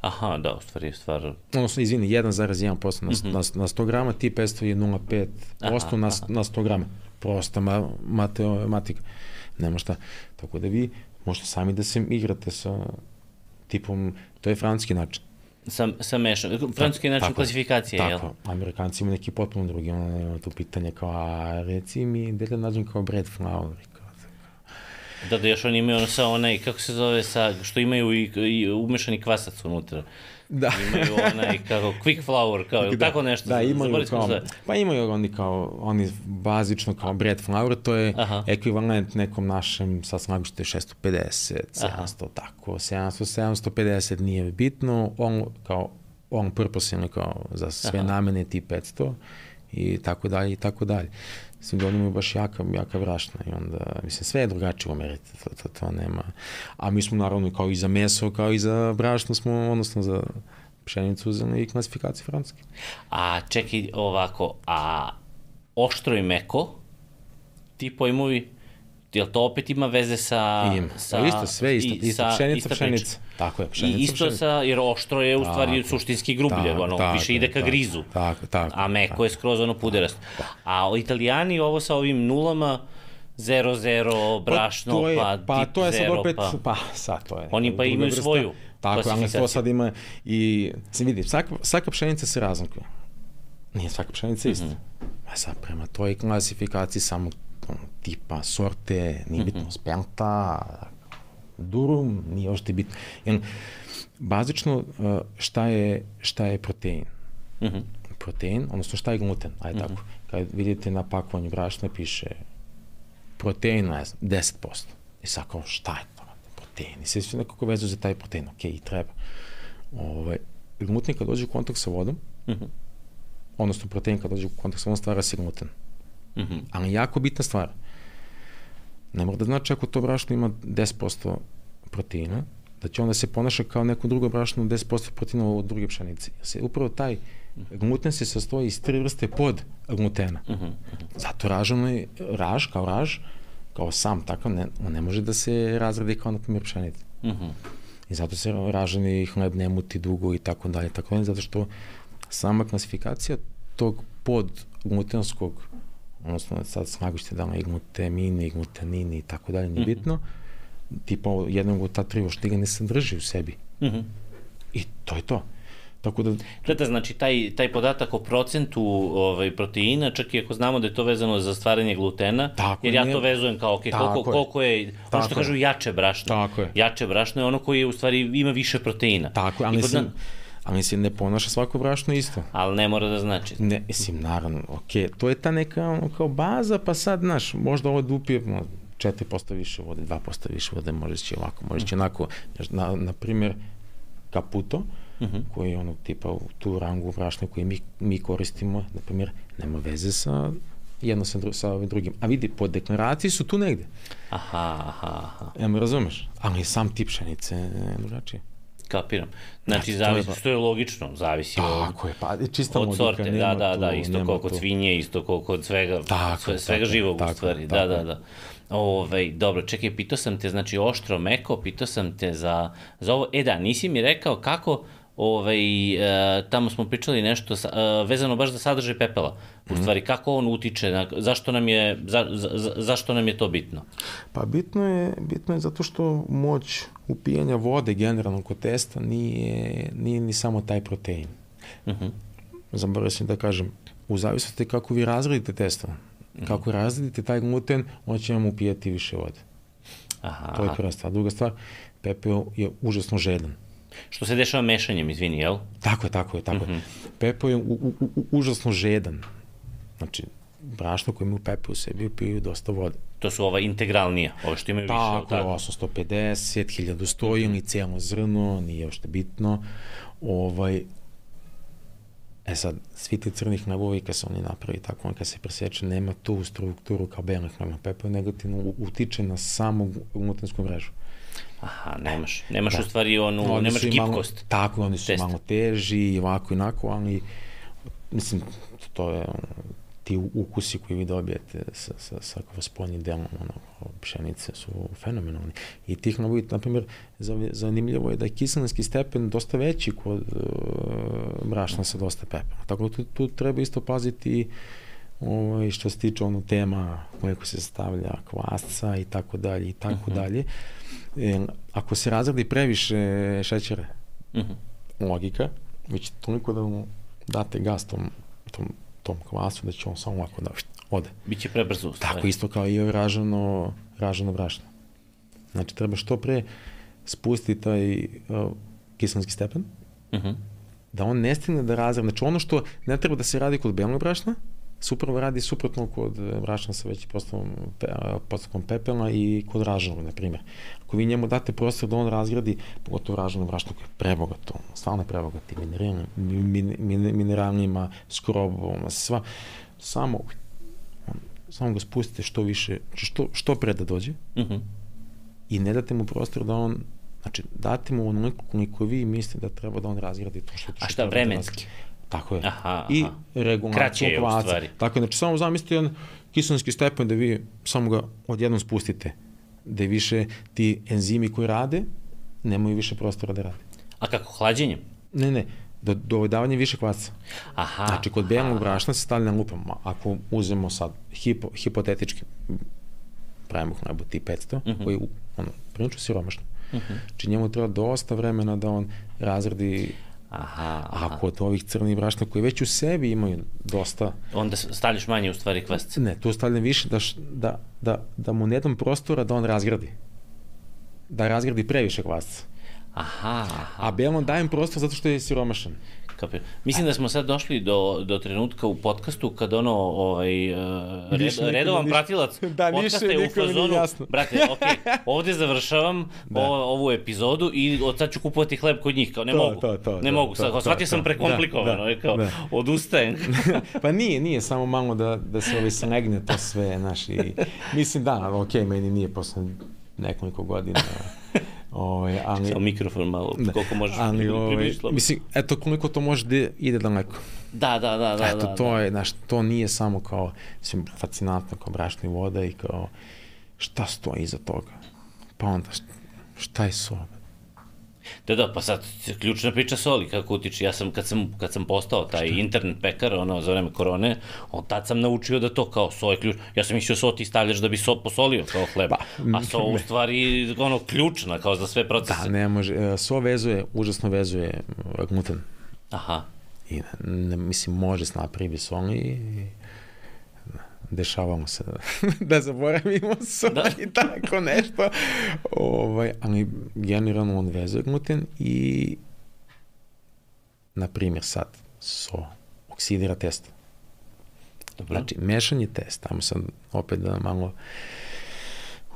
Aha, da, u stvari je stvar... Odnosno, izvini, 1,1% na, mm -hmm. na, na 100 grama, tip 500 je 0,5% na, na 100 grama. Prosta ma, matematika. Nema šta. Tako da vi možete sami da se igrate sa tipom, to je francuski način. Sa, sa mešan, francuski način tako, klasifikacije, tako, jel? Tako, Amerikanci imaju neki potpuno drugi, ono, ima tu pitanje kao, a reci mi, gde da nađem kao bread flour, kao, Da, da još oni imaju ono sa onaj, kako se zove, sa, što imaju i, i umešani kvasac unutra. Da. imaju onaj, kako, quick flour, kao, ili da, tako nešto. Da, imaju kao, se. pa imaju oni kao, oni bazično kao bread flour, to je Aha. ekvivalent nekom našem, sad sam nagošte 650, 700, Aha. tako, 700, 750 nije bitno, on kao, on purpose je kao za sve Aha. namene tip 500 i tako dalje i tako dalje. Mislim da oni imaju baš jaka, jaka vrašna i onda, mislim, sve je drugačije u Americi, to, to, to nema. A mi smo naravno kao i za meso, kao i za brašno smo, odnosno za pšenicu uzeli i klasifikaciju francuske. A čekaj ovako, a oštro i meko, ti pojmovi, jel to opet ima veze sa... Ima. sa Pa isto, sve isto, i isto, sa- pšenica, ista pšenica. priča. Tako je, pšenica, I isto pšenica. sa, jer oštro je u stvari Tako, suštinski grublje, tako, ono, tako, više ide ka tako, grizu. tako, tako, A meko tako. je skroz ono puderast. A o italijani ovo sa ovim nulama, 0-0, brašno, pa, to je, pa, pa to je sad zero, opet, pa... pa, sad to je. Oni pa imaju vrsta. svoju Tako, ali to sad ima i, se vidi, svaka, svaka pšenica se razlikuje. Nije svaka pšenica ista. Mm -hmm. A sad prema toj klasifikaciji samo ono, tipa, sorte, nije bitno, mm -hmm. spelta, durum, nije ošte bitno. Jer, bazično, uh, šta je, šta je protein? Mm -hmm. protein, odnosno šta je gluten, ajde mm -hmm. tako. Kad vidite na pakovanju brašna piše protein, ne znam, 10%. I sad kao šta je to? Protein. I sve su nekako vezu za taj protein, ok, i treba. Ovaj, gluten kad dođe u kontakt sa vodom, mm -hmm. odnosno protein kad dođe u kontakt sa vodom, stvara se gluten. Mm -hmm. Ali jako bitna stvar. Ne mora da znači ako to brašno ima 10% proteina, da će onda se ponaša kao neko drugo brašno 10% proteina od druge pšenice. Se, upravo taj gluten se sastoji iz tri vrste pod glutena. Uh -huh. Zato ražano je, raž kao raž, kao sam takav, ne, on ne može da se razredi kao na primjer pšenica. Uh -huh. I zato se ražani hleb ne muti dugo i tako dalje, tako dalje, zato što sama klasifikacija tog pod glutenskog odnosno sad snagušte da li glutemini, glutenini i tako dalje, nije bitno, tipa jednog od ta tri oštiga ne sadrži u sebi. Uh -huh. I to je to. Tako da... Da, da, znači taj, taj podatak o procentu ovaj, proteina, čak i ako znamo da je to vezano za stvaranje glutena, Tako jer je, ja ne- to vezujem kao, ok, Tako koliko, je. koliko je, ono što je. kažu jače brašno. Tako je. Jače brašno je ono koje u stvari ima više proteina. Tako, I ali kod mislim, nas- ali mislim, ne ponaša svako brašno isto. Ali ne mora da znači. Ne, mislim, naravno, okej, to je ta neka ono, kao baza, pa sad, znaš, možda ovo dupije no, 4% više vode, 2% više vode, može će ovako, može će onako, znaš, na, na primjer, kaputo, koji je ono tipa u tu rangu brašna koji mi, mi koristimo, na primjer, nema veze sa jedno sa, dru, sa ovim drugim. A vidi, po deklaraciji su tu negde. Aha, aha, aha. Ja me razumeš? Ali sam tip pšenice je drugačije. Kapiram. Znači, Znači, zavisi, što je logično, zavisi od, Tako je, pa čista od sorte, da, nema da, da, isto kao kod svinje, isto kao kod svega, Tako sve, svega tako živog u tako je, stvari, da, tako da, je. da. Ove, dobro, čekaj, pitao sam te, znači, oštro, meko, pitao sam te za, za ovo, e da, nisi mi rekao kako, ovaj, e, tamo smo pričali nešto sa, e, vezano baš za sadržaj pepela, u Mhm. stvari, kako on utiče, na, zašto, nam je, za, za, za, zašto nam je to bitno? Pa bitno je, bitno je zato što moć upijanja vode generalno kod testa nije, nije ni samo taj protein. Uh -huh. Zaboravio sam da kažem, u zavisnosti kako vi razredite testo, kako razredite taj gluten, on će vam upijati više vode. Aha, To je prva stvar. Druga stvar, pepeo je užasno žedan. Što se dešava mešanjem, izvini, jel? Tako je, tako je, tako Mhm. je. Pepeo je u, u, u, užasno žedan. Znači, brašno koje imaju pepeo u sebi upijaju dosta vode. To su ova integralnija, ove što imaju više, jel Tako je, 850, 1100 ili cijelo zrno, nije uopšte bitno. Ovaj, e sad, svi ti crni hlevovi kad se oni napravi tako, on kad se preseče, nema tu strukturu kao belih hleba. Pepo negativno utiče na samu glutensku mrežu. Aha, nemaš, nemaš Da. u stvari onu, Oni nemaš i malo- gipkost. Tako, oni su testa. malo teži i ovako i onako, ali mislim, to je ti ukusi koji vi dobijete sa, sa, sa spoljnim delom ono, pšenice su fenomenalni. I tih novi, na primjer, za- zanimljivo je da je kiselinski stepen dosta veći kod uh, brašna sa dosta pepela. Tako da tu, tu treba isto paziti ovaj, što se tiče ono tema koliko se stavlja kvasca i tako dalje i tako dalje. Ako se razradi previše šećera, Uh -huh. logika, vi ćete toliko da mu date gas tom, tom, tom kvasu da će on samo ovako da ode. Biće prebrzo. Tako isto kao i ovo ražano, ražano brašno. Znači treba što pre spustiti taj uh, kiselinski stepen, Uh -huh. da on ne stigne da razradi. Znači ono što ne treba da se radi kod belog brašna, upravo radi suprotno kod brašna sa većim postavom, postavom pepela i kod raženog, na primjer. Ako vi njemu date prostor da on razgradi, pogotovo raženo brašno koje je prebogato, stvarno je prebogato i mineralnim, min, min, mineralnima, skrobom, sva, samo, on, samo ga spustite što više, što, što pre da dođe Uh -huh. i ne date mu prostor da on Znači, date mu onoliko koliko vi mislite da treba da on razgradi to što, što A šta, da vremenski? razgradi. Tako je. Aha, I aha. regulacija Kraće je u stvari. Tako je, znači samo zamislite jedan kiselinski stepen da vi samo ga odjednom spustite, da više ti enzimi koji rade, nemaju više prostora da rade. A kako, hlađenjem? Ne, ne, do, dovodavanje više kvaca. Aha. Znači, kod belog brašna se stavlja na lupama. Ako uzmemo sad, hipo, hipotetički, pravimo hlebu ti 500, uh -huh. koji je, ono, prilično siromašno. Uh -huh. Znači, njemu treba dosta vremena da on razradi Aha, aha. A kod ovih crnih brašna koji već u sebi imaju dosta, Onda stavljaš manje u stvari kvasca. ne, tu stavljam više da, da, da, da mu ne dam prostora da on razgradi. Da razgradi previše kvasca. Aha, aha. A belom dajem prostor zato što je siromašan. Kapir. Mislim da smo sad došli do, do trenutka u podcastu kad ono, ovaj, uh, red, redovan ništa- pratilac Da, podcasta je u fazonu, jasno. brate, ok, ovde završavam Da. o, ovu epizodu i od sad ću kupovati hleb kod njih, kao ne To, mogu, to, to, ne to, mogu, to, sad, to, shvatio to. sam prekomplikovano, Da, da, kao, da. odustajem. pa nije, nije, samo malo da, da se ovaj slegne to sve, znaš, i mislim da, ok, meni nije posle nekoliko godina, ovaj, ali... Samo mikrofon malo, Da, koliko možeš ali, ovaj, mislim, eto koliko to može da ide daleko. Da, da, da, da. Eto, da, to da. je, znaš, to nije samo kao, mislim, fascinantno kao brašna i voda i kao, šta stoji iza toga? Pa onda, šta, šta je soba? Da, da, pa sad, ključna priča soli, kako utiče. Ja sam, kad sam, kad sam postao taj internet pekar, ono, za vreme korone, on tad sam naučio da to kao so je ključ. Ja sam mislio so ti stavljaš da bi so posolio kao hleb. Pa, a so u stvari, ono, ključna, kao za sve procese. Da, ne može, e, so vezuje, užasno vezuje gluten. Aha. I, ne, mislim, može napravi soli i dešavamo se da, zaboravimo sol da. i tako nešto. Ovaj, ali generalno on vezuje gluten i na primjer sad so oksidira testo. Dobro. Znači, mešanje testa, tamo sad opet da malo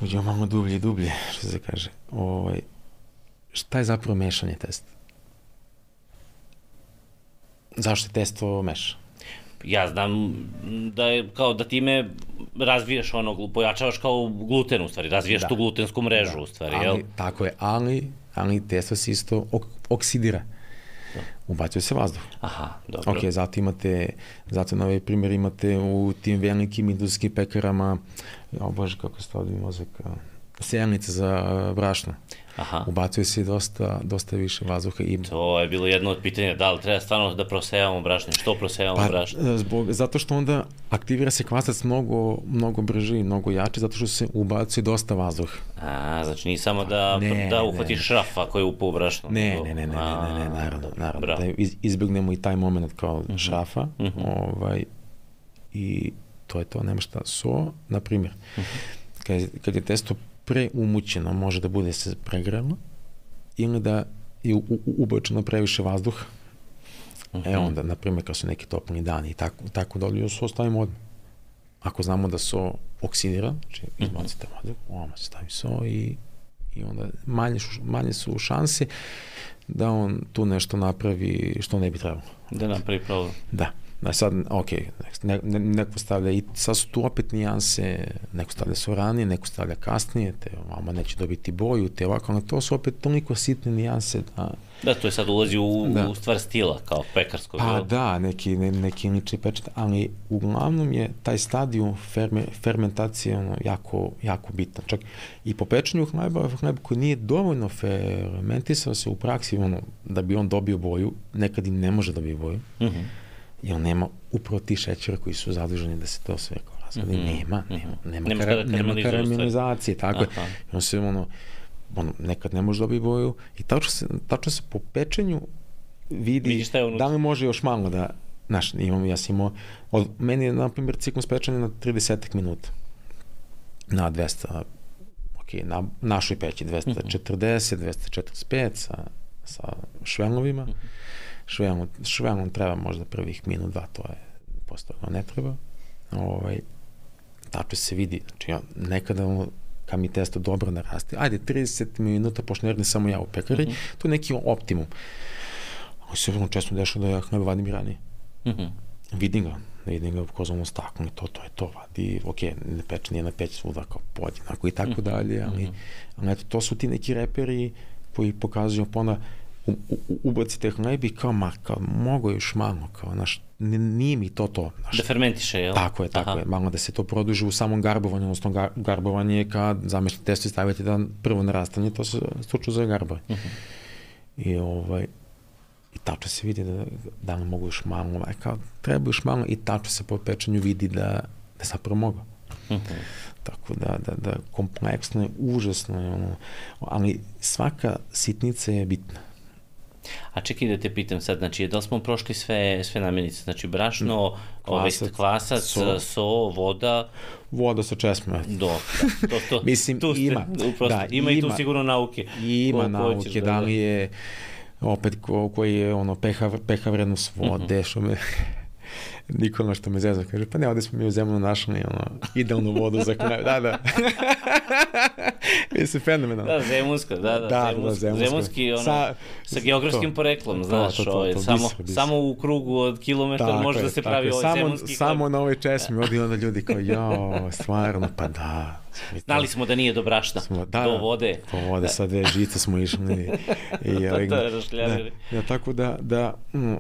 uđemo malo dublje i dublje, što se kaže. Ovaj, šta je zapravo mešanje testa? Zašto je testo meša? Ja znam da je kao da time razvijaš ono, pojačavaš kao gluten u stvari, razvijaš da. tu glutensku mrežu da. u stvari, ali, jel? Tako je, ali, ali testo se isto ok, oksidira. Da. Ubacuje se vazduh. Aha, dobro. Ok, zato imate, zato na ovaj primjer imate u tim velikim industrijskim pekarama, o bože kako se to ovdje mozak, sejalnice za brašno. Aha. ubacuje se dosta, dosta više vazduha. I... To je bilo jedno od pitanja, da li treba stvarno da prosejavamo brašno, što prosejavamo pa, brašno? Zbog, zato što onda aktivira se kvasac mnogo, mnogo brži, mnogo jači, zato što se ubacuje dosta vazduha. A, znači nije samo da, ne, da uhvatiš ne. šraf ako je upao u brašno. Ne, ne, ne, ne, ne, ne, ne, naravno, naravno. Bravo. Da izbjegnemo i taj moment kao uh mhm. -huh. šrafa, uh mhm. -huh. ovaj, i to je to, nema šta. So, na primjer, uh mhm. -huh. kad, kad je testo preumućeno, može da bude se pregrano ili da je ubačeno previše vazduha. Uh -huh. E onda, na primjer, kad su neki toplni dani i tako, tako li su ostavimo odmah. Ako znamo da su oksidira, znači izbacite uh -huh. vazduh, odmah se stavi so i, i onda manje, manje su šanse da on tu nešto napravi što ne bi trebalo. Da napravi problem. Da. Da sad, ok, ne, ne, neko stavlja i sad su tu opet nijanse, neko stavlja su ranije, neko stavlja kasnije, te vama neće dobiti boju, te ovako, ali to su opet toliko sitne nijanse da... Da, to je sad ulazi u, da. u stvar stila, kao pekarsko. Pa jel? da, neki, ne, neki lični pečet, ali uglavnom je taj stadijum ferme, fermentacije ono, jako, jako bitan. Čak i po pečenju hleba, hleb koji nije dovoljno fermentisao se u praksi, ono, da bi on dobio boju, nekad i ne može da dobije boju. Uh mhm. -huh jer nema upravo ti šećera koji su zaduženi da se to sve kao razvode. Mm -hmm. Nema, nema, nema, nema, kara, nema karamelizacije, tako Aha. je. I on se ono, ono, nekad ne može dobiti boju i tačno se, tačno se po pečenju vidi da li može još malo da, znaš, imam, ja sam imao, od, meni je, na primjer, ciklus pečenja na 30 minuta na 200, ok, na našoj peći 240, mm -hmm. 245 sa, sa švelovima. Mm -hmm Švenom, švenom treba možda prvih minut, dva, to je postavno ne treba. Ovaj, tačno se vidi, znači ja, nekada ono, kad mi testo dobro naraste, ajde 30 minuta, pošto ne samo ja u pekari, mm -hmm. to je neki optimum. Ali se vrlo često dešava da ja hleb vadim i ranije. Mm -hmm. Vidim ga, vidim ga kroz ono staklo to, to je to, vadi, ok, ne peče, nije na peć svuda kao podjednako i tako mm -hmm. dalje, ali, mm -hmm. ali eto, to su ti neki reperi koji pokazuju pa onda, u, u, ubacite hleb i kao, ma, kao, mogu još malo, kao, znaš, nije mi to to. Znaš. Da fermentiše, jel? Tako je, tako Aha. je, malo da se to produži u samom garbovanju, odnosno gar, garbovanje je kad zamešni testo i stavite da prvo narastanje, to se struču za garbovanje. Uh mhm. -huh. I ovaj, i tačno se vidi da, da li mogu još malo, ovaj, kao, treba još malo i tačno se po pečenju vidi da, da zapravo mogu. Uh mhm. -huh. Tako da, da, da kompleksno je, užasno je, ono, ali svaka sitnica je bitna. A čekaj da te pitam sad, znači, da li smo prošli sve, sve namirnice? Znači, brašno, klasac, ovaj, klasac so, so, voda... Voda sa česmom. Do, da, to, to, Mislim, tu ste, ima. Prosto, da, ima, ima i tu sigurno nauke. Ima ko, nauke, da, da li je opet ko, koji je ono pH, pH vrednost vode, uh -huh. što me Nikola što me zezva, kaže, pa ne, ovde smo mi u zemlju našli ono, idealnu vodu za knaju. Da, da. Mislim, fenomenalno. Da, zemunska, da, da, da, zemunski, da zemunska. zemunski ono, sa, sa geografskim to, poreklom, znaš, to, to, to, ovaj, to, to, samo, bisar, bisar. samo u krugu od kilometra može da se pravi ovaj samo, zemunski Samo na ovoj česmi, odi onda ljudi kao, jo, stvarno, pa da, Znali smo da nije do brašna, smo, da, do vode. Do vode, sa dve žice smo išli. I, to, to je rašljavili. Da, ja, tako da, da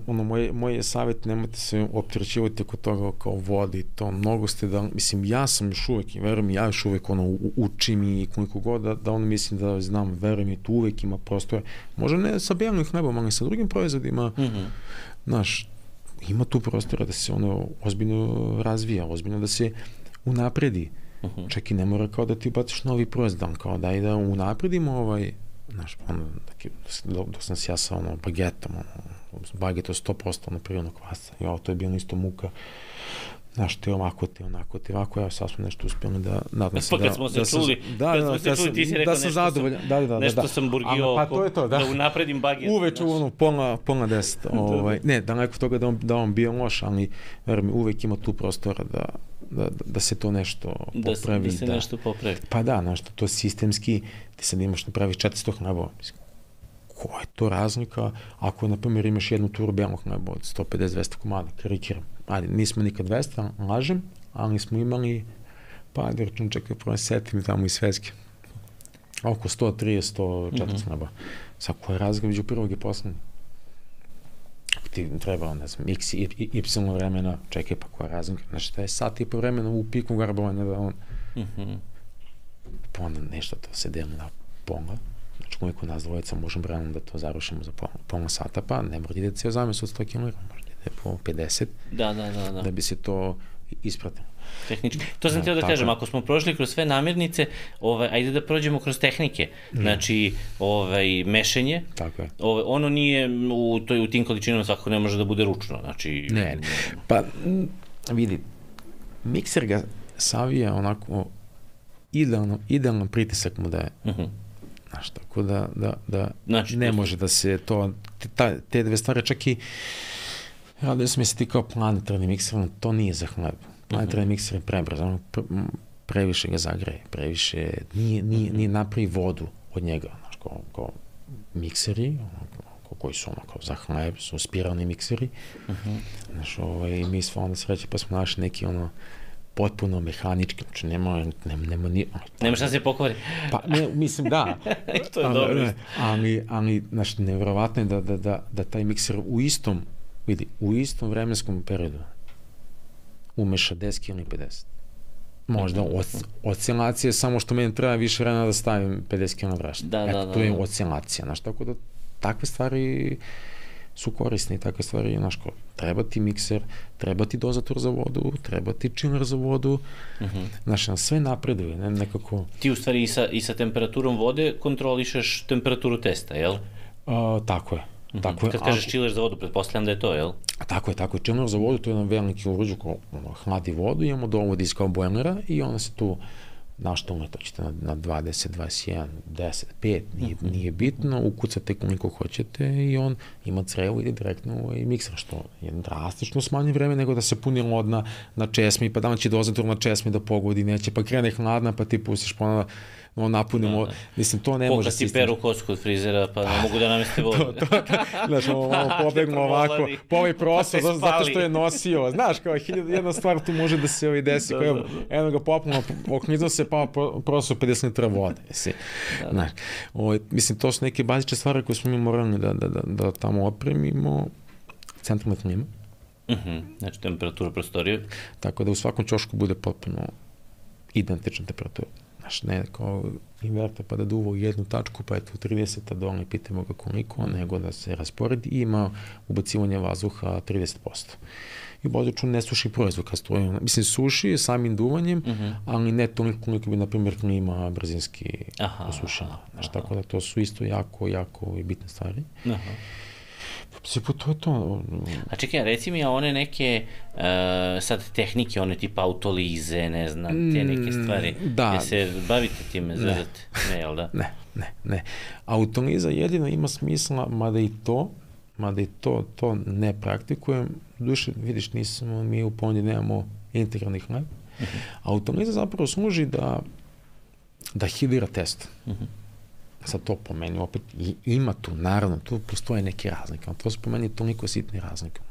ono, moj, moj savjet, nemojte se optrećivati kod toga kao vodi, to mnogo ste da, mislim, ja sam još uvek, verujem, ja još uvek ono, učim i koliko god da, da ono mislim da znam, verujem i tu uvek ima prostore, možda ne sa bijelnim hlebom, ali sa drugim proizvodima, mm -hmm. znaš, ima tu prostora da se ono ozbiljno razvija, ozbiljno da se unapredi. Uh -huh. Čak i ne mora kao da ti ubaciš novi proizvod, kao da i da unapredimo ovaj znaš, ono, dok, dok sam se ja sa ono, bagetom, ono, baget je 100% ono prirodnog kvasa, i ovo, to je bilo isto muka, znaš, ti ovako, ti onako, ti ovako, evo sad smo nešto uspjeli da, nadam se da... kad smo se da čuli, da, kad da, smo se čuli, ti si rekao da sam zadovoljan, da, da, da, nešto da. sam burgio, pa to je to, da. da unapredim baget. Uveče u ono, pola, pola deset, ovaj, ne, daleko toga da on, da on bio loš, ali, verujem, uvek ima tu prostora da, da, da se to nešto da, popravi. Da se da. nešto popravi. Pa da, znaš, to sistemski, ti sad imaš da praviš 400 hlebova, mislim, koja je to razlika ako, na primjer, imaš jednu turu belog hleba od 150-200 komada, karikiram. Ajde, nismo nikad 200, lažem, ali smo imali, pa da račun čekaj, prvo setim tamo iz Sveske, oko 130, 140 mm -hmm. hleba. Sad, koja je razlika među prvog i poslednjeg? Ti treba, ne znam, x i y vremena, čekaj, pa koja razlika? Znači, da je sat i po vremena u piku garbovanja da on... Mm -hmm. Pa onda nešto to se deli na pola, znači koliko nas dvojica možemo realno da to završimo za pola, pola sata, pa ne mora da ide cijel zamес od 100 km, možda ide po 50, da, da, da, da. da bi se to ispratilo. Tehnički. To sam htio da, da kažem, ako smo prošli kroz sve namirnice, ovaj, ajde da prođemo kroz tehnike. Znači, ovaj, mešenje. Tako je. Ovaj, ono nije u, to je u tim količinama svakako ne može da bude ručno. Znači, ne, pa vidi, mikser ga savija onako idealno, idealno pritisak mu daje. Uh -huh. Znaš, tako da, da, da znači, ne može da se to, ta, te dve stvari čak i radio sam se ti kao planetarni mikser, to nije za hleb. Uh -huh. mikser je prebrzo, ono, pre, previše ga zagreje, previše, nije, nije, nije napravi vodu od njega, znaš, kao, kao mikseri, ono, koji su ono kao za hleb, su spiralni mikseri. Uh -huh. Znaš, ovaj, mi smo onda sreće pa smo našli neki ono potpuno mehanički, znači nema, nema, nema ni... Nema šta se pokvari. Pa, ne, mislim, da. to je ali, dobro. Ne, ali, ali, znači, nevjerovatno je da, da, da, da taj mikser u istom, vidi, u istom vremenskom periodu umeša 10 ili 50. Možda oscilacija, samo što meni treba više vremena da stavim 50 kg vrašta. Da, Eto, da, da. to je oscilacija, znaš, tako da takve stvari su korisne i takve stvari, znaš, ko, treba ti mikser, treba ti dozator za vodu, treba ti chiller za vodu, uh -huh. znaš, na sve napreduje, ne, nekako... Ti u stvari i sa, i sa temperaturom vode kontrolišeš temperaturu testa, jel? A, tako je. -hmm. Tako je. Kad kažeš chiller za vodu, pretpostavljam da je to, jel? A tako je, tako je. Chiller za vodu, to je jedan veliki uređaj ko ono, hladi vodu, imamo dovod iz kao bojlera i onda se tu na što to ćete na, na 20, 21, 10, 5, nije, -hmm. nije bitno, ukucate koliko hoćete i on ima crevo ide direktno u ovaj mikser, što je drastično smanje vreme nego da se puni lod na, na česmi, pa da će dozator na česmi da pogodi, neće, pa krene hladna, pa ti pustiš ponovno no, napunimo, da, da. mislim, to ne Pokati može sistem. peru kosku kod frizera, pa ne mogu da nameste vodu. to, to, znaš, ovo, pobegnu ovako, po ovaj prostor, zato, zato što je nosio, znaš, kao hiljada, jedna stvar tu može da se ovaj desi, da, kao, da, da. eno ga popnuo, oknizno se, pa prostor 50 litra vode, jesi, da, da. znaš, ovaj, mislim, to su neke bazične stvari koje smo mi morali da, da, da, da tamo opremimo, centralna klima, Uh mhm, -huh. Znači temperatura prostorije. Tako da u svakom čošku bude potpuno identična temperatura znaš, ne kao inverter pa da duva u jednu tačku, pa eto 30, a dole pitamo ga koliko, nego da se rasporedi i ima ubacivanje vazduha 30%. I u ne suši proizvod kad stoji, mislim suši samim duvanjem, uh mhm. -huh. ali ne toliko koliko bi, na primjer, klima brzinski osušena. Znaš, tako da to su isto jako, jako bitne stvari. Aha. Mislim, pa to je to. A čekaj, reci mi, a one neke uh, sad tehnike, one tipa autolize, ne znam, te neke mm, stvari. Da. Je se bavite time, zazate? Ne, jel da? Ne, ne, ne. Autoliza jedino ima smisla, mada i to, mada i to, to ne praktikujem. Duše, vidiš, nismo, mi u Pondi nemamo integralnih hleb. Uh. -huh. Autoliza zapravo služi da da hidira test. Uh mhm. -huh sad to po meni opet ima tu, naravno, tu postoje neke razlike, ali to su po meni toliko sitne razlike.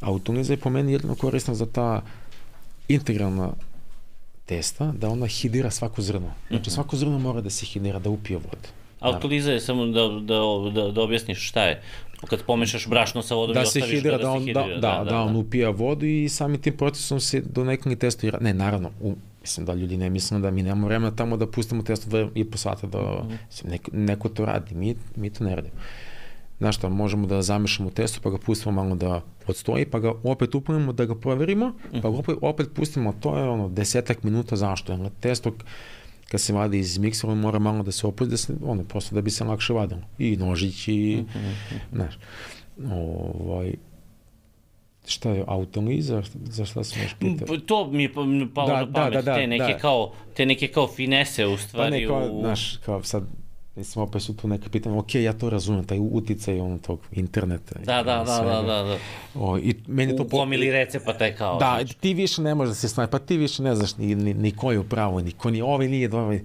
Autoliza je po meni jedino korisna za ta integralna testa, da ona hidira svako zrno. Znači mhm. svako zrno mora da se hidira, da upije vode. Autoliza je samo da, da, da, da objasniš šta je. Kad pomešaš brašno sa vodom da i ostaviš hidira, da, da, on, se hidira. Da, da, da, da, on upija vodu i samim tim procesom se do nekog testa... Ne, naravno, u, Mislim da ljudi ne misle da mi nemamo vremena tamo da pustimo testo dva i po sata da mm -hmm. neko, neko to radi, mi, mi to ne radimo. Znaš šta, možemo da zamešamo testo pa ga pustimo malo da odstoji, pa ga opet upunimo da ga proverimo, pa ga opet, opet pustimo, to je ono desetak minuta zašto, jer testo kad se vadi iz miksera, on mora malo da se opusti, da se, ono, prosto da bi se lakše vadilo. I nožić i, mm -hmm. znaš, ovaj, šta je autoliza, za šta sam još pitao? To mi je palo da, na pamet, da, da, da, te neke da. kao, te neke kao finese u stvari. Pa ne, kao, u... znaš, kao sad, Mislim, opet su tu neka pitanja, ok, ja to razumem, taj uticaj ono tog interneta. Da, da, da, da, da, da. O, i meni to U gomili recepata je kao. Da, znači. ti više ne možeš da se snaći, pa ti više ne znaš ni, ni, ni ko je upravo, ni ko ni ovaj nije ovaj.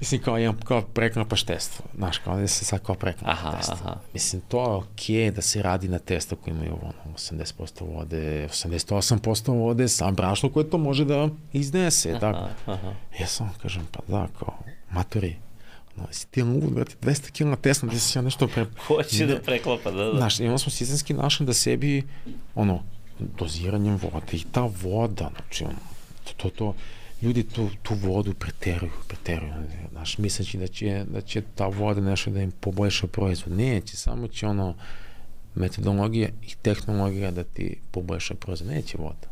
Mislim, kao imam kao prekno paštestvo, znaš, kao da se sad kao prekno aha, testo. Aha. Mislim, to je okay da se radi na testu koji imaju ono, 80% vode, 88% vode, sam brašno koje to može da iznese, aha, tako. Aha. Ja sam, kažem, pa da, kao, maturi, No, si ti lud, brate, 200 kg na Tesla, da si ja nešto pre... Hoće da preklopa, da, da. Znaš, imamo smo sistemski našli da sebi, ono, doziranjem vode i ta voda, znači, ono, to, to, to, ljudi tu, tu vodu preteruju, preteruju, znaš, misleći da će, da će ta voda nešto da im poboljša proizvod. Neće, samo će ono, metodologija i tehnologija da ti poboljša proizvod. Neće voda.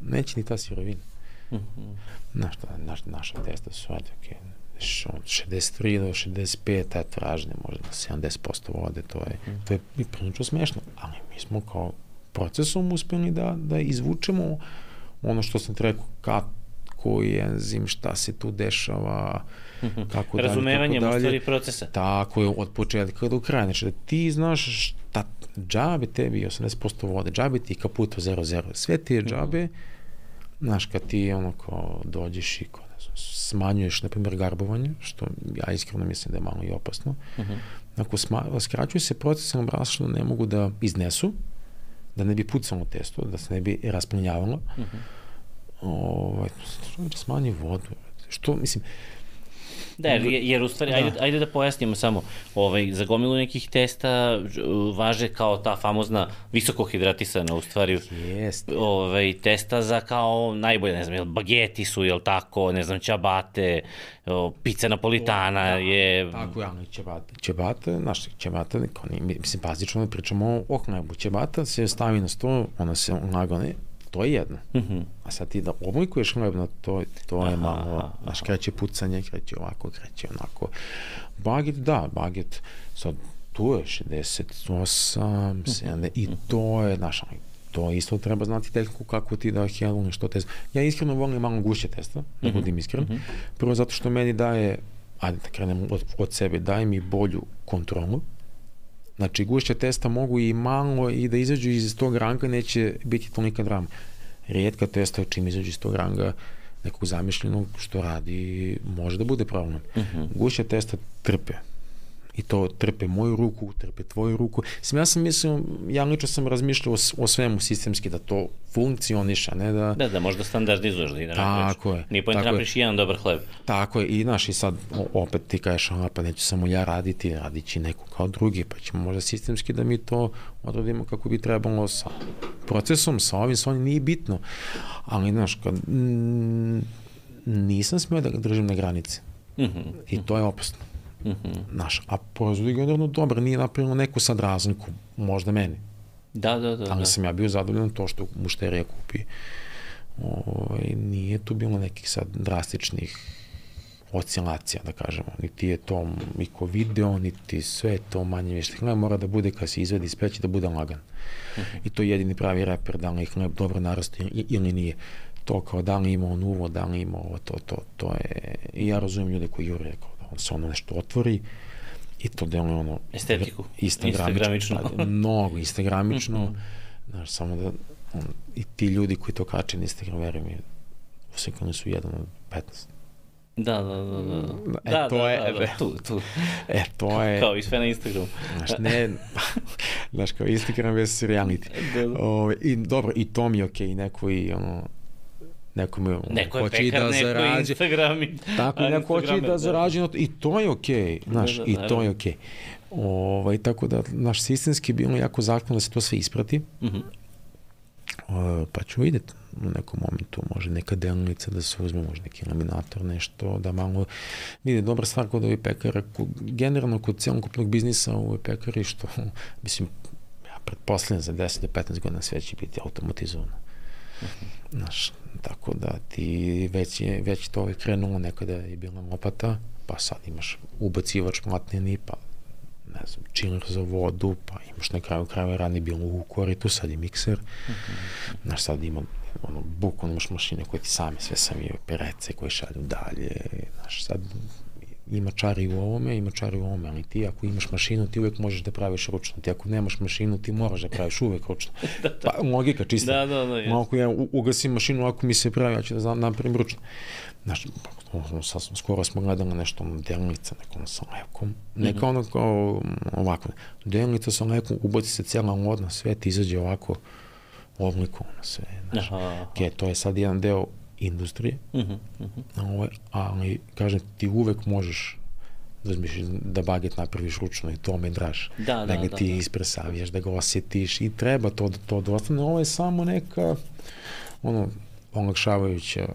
Neće ni ta sirovina. Mm -hmm. Znaš, naš, naša testa su, ajde, okay, 63 do 65, eto, ražne možda na 70% vode, to je, mm. to je i prilično smešno, ali mi smo kao procesom uspeli da, da izvučemo ono što sam ti rekao, kako je enzim, šta se tu dešava, mhm. kako dalje, Razumevanjem kako dalje. procesa. Tako je, od početka do kraja. Znači da ti znaš šta, džabe tebi 80% vode, džabe ti kaputo 0,0, sve ti je mhm. džabe, znaš, kad ti ono kao dođeš i kao smanjuješ, na primjer, garbovanje, što ja iskreno mislim da je malo i opasno. Uh mhm. -huh. Ako sma, skraćuje se procesom brašna ne mogu da iznesu, da ne bi pucalo testo, da se ne bi rasplinjavalo, uh mhm. -huh. ovaj, smanji vodu. Što, mislim, Da, jer, jer u stvari, da. ajde, ajde da pojasnimo samo, ovaj, za gomilu nekih testa važe kao ta famozna visoko hidratisana u stvari ovaj, testa za kao najbolje, ne znam, jel bageti su, jel tako, ne znam, čabate, o, pizza napolitana da, je... Tako je, ali čabate, čabate, znaš, čabate, mislim, bazično pričamo o hlebu, čabata se stavi na sto, ona se lagane, to je jedno. Mm -hmm. A sad ti da oblikuješ hlebno, to, to je aha, malo, znaš, kreće pucanje, kreće ovako, kreće onako. Baget, da, baget, sad, tu je 68, 70, i to je, znaš, to isto treba znati tehniku kako ti da heluniš što test. Ja iskreno volim malo gušće testa, da mm -hmm. budim iskren. Mm -hmm. Prvo zato što meni daje, ajde da krenem od, od sebe, daje mi bolju kontrolu, Znači, gušća testa mogu i malo i da izađu iz tog ranga, neće biti tolika drama. Rijetka testa čim izađu iz tog ranga nekog zamišljenog što radi, može da bude problem. Uh mhm. -huh. Gušća testa trpe i to trpe moju ruku, trpe tvoju ruku. Mislim, ja sam mislio, ja lično sam razmišljao o, o svemu sistemski, da to funkcioniša, ne da... Da, da možda standardizuješ, da i da Tako je. Nije pojent napriš jedan dobar hleb. Tako je, i znaš, i sad opet ti kažeš, a pa neću samo ja raditi, radit će neko kao drugi, pa ćemo možda sistemski da mi to odradimo kako bi trebalo sa procesom, sa ovim, sa ovim, nije bitno. Ali, znaš, kad, m, nisam smio da držim na granici. Mm -hmm. I to je opasno. Mm -hmm. Naš, a proizvod je generalno dobar, nije napravljeno neku sad razliku, možda meni. Da, da, da. Ali da. sam ja bio zadovoljan to što mušterija kupi. Ovaj, nije tu bilo nekih sad drastičnih oscilacija, da kažemo. Niti je to niko video, niti sve to manje više. Hleb mora da bude kad se izvedi iz peći da bude lagan. Mm -hmm. I to je jedini pravi reper, da li hleb dobro naraste ili nije. To kao da li ima on uvo, da li ima ovo, to, to, to je... I ja razumijem ljude koji jure kao se ono nešto otvori i to deluje ono... Estetiku. Instagramično. Instagramično. Pa, mnogo instagramično. Mm -hmm. Znaš, samo da on, i ti ljudi koji to kače na Instagram, verujem mi, usekani su jedan od 15. Da, da, da, da. E, da, to da, je, da, da, tu, tu. E, to je... Kao i sve na Instagramu. Znaš, ne, znaš, kao Instagram je reality. Da, da. O, I dobro, i to mi je okej, okay, neko i ono, nekome neko je hoće pekar, da zarađe. Instagram i, tako, neko hoće da, da zarađe, i to je okej, okay, znaš, da, da, i to je okej. Okay. Ovaj, tako da, naš sistemski bilo jako zahtevno da se to sve isprati. Uh -huh. Uh, pa ću vidjeti u nekom momentu, može neka delnica da se uzme, može neki laminator, nešto, da malo vidi, dobra stvar kod ovih pekara, kod, generalno kod celokupnog biznisa u ovoj pekari, što, mislim, ja pretpostavljam za 10 do 15 godina sve će biti automatizovano Znaš, tako da ti već je, već to je krenulo nekada je bila lopata, pa sad imaš ubacivač platneni, pa ne znam, chiller za vodu, pa imaš na kraju krajeva rani bilo u koritu, sad je mikser, mm -hmm. znaš, sad ima ono, bukvalno imaš mašine koje ti same sve samije perece koje šalju dalje, znaš, sad ima čari u ovome, ima čari u ovome, ali ti ako imaš mašinu, ti uvek možeš da praviš ručno. Ti ako nemaš mašinu, ti moraš da praviš uvek ručno. da, da. Pa, logika čista. Da, da, da. Malo ako ja ugasim mašinu, ako mi se pravi, ja ću da napravim ručno. Znaš, sad smo, skoro smo gledali nešto ono delnica, nekom sa lekom, neka -hmm. ono kao ovako, delnica sa lekom, ubaci se cijela lodna, sve ti izađe ovako oblikovano sve, znaš, aha, aha. Okay, to je sad jedan deo industrije, uh -huh, uh -huh. Ovaj, ali, kažem, ti uvek možeš da da baget napraviš ručno i to me draž. Da, da, da ga da, ti da. ispresavijaš, da ga osjetiš i treba to, to da ostane. Ovo je samo neka ono, olakšavajuća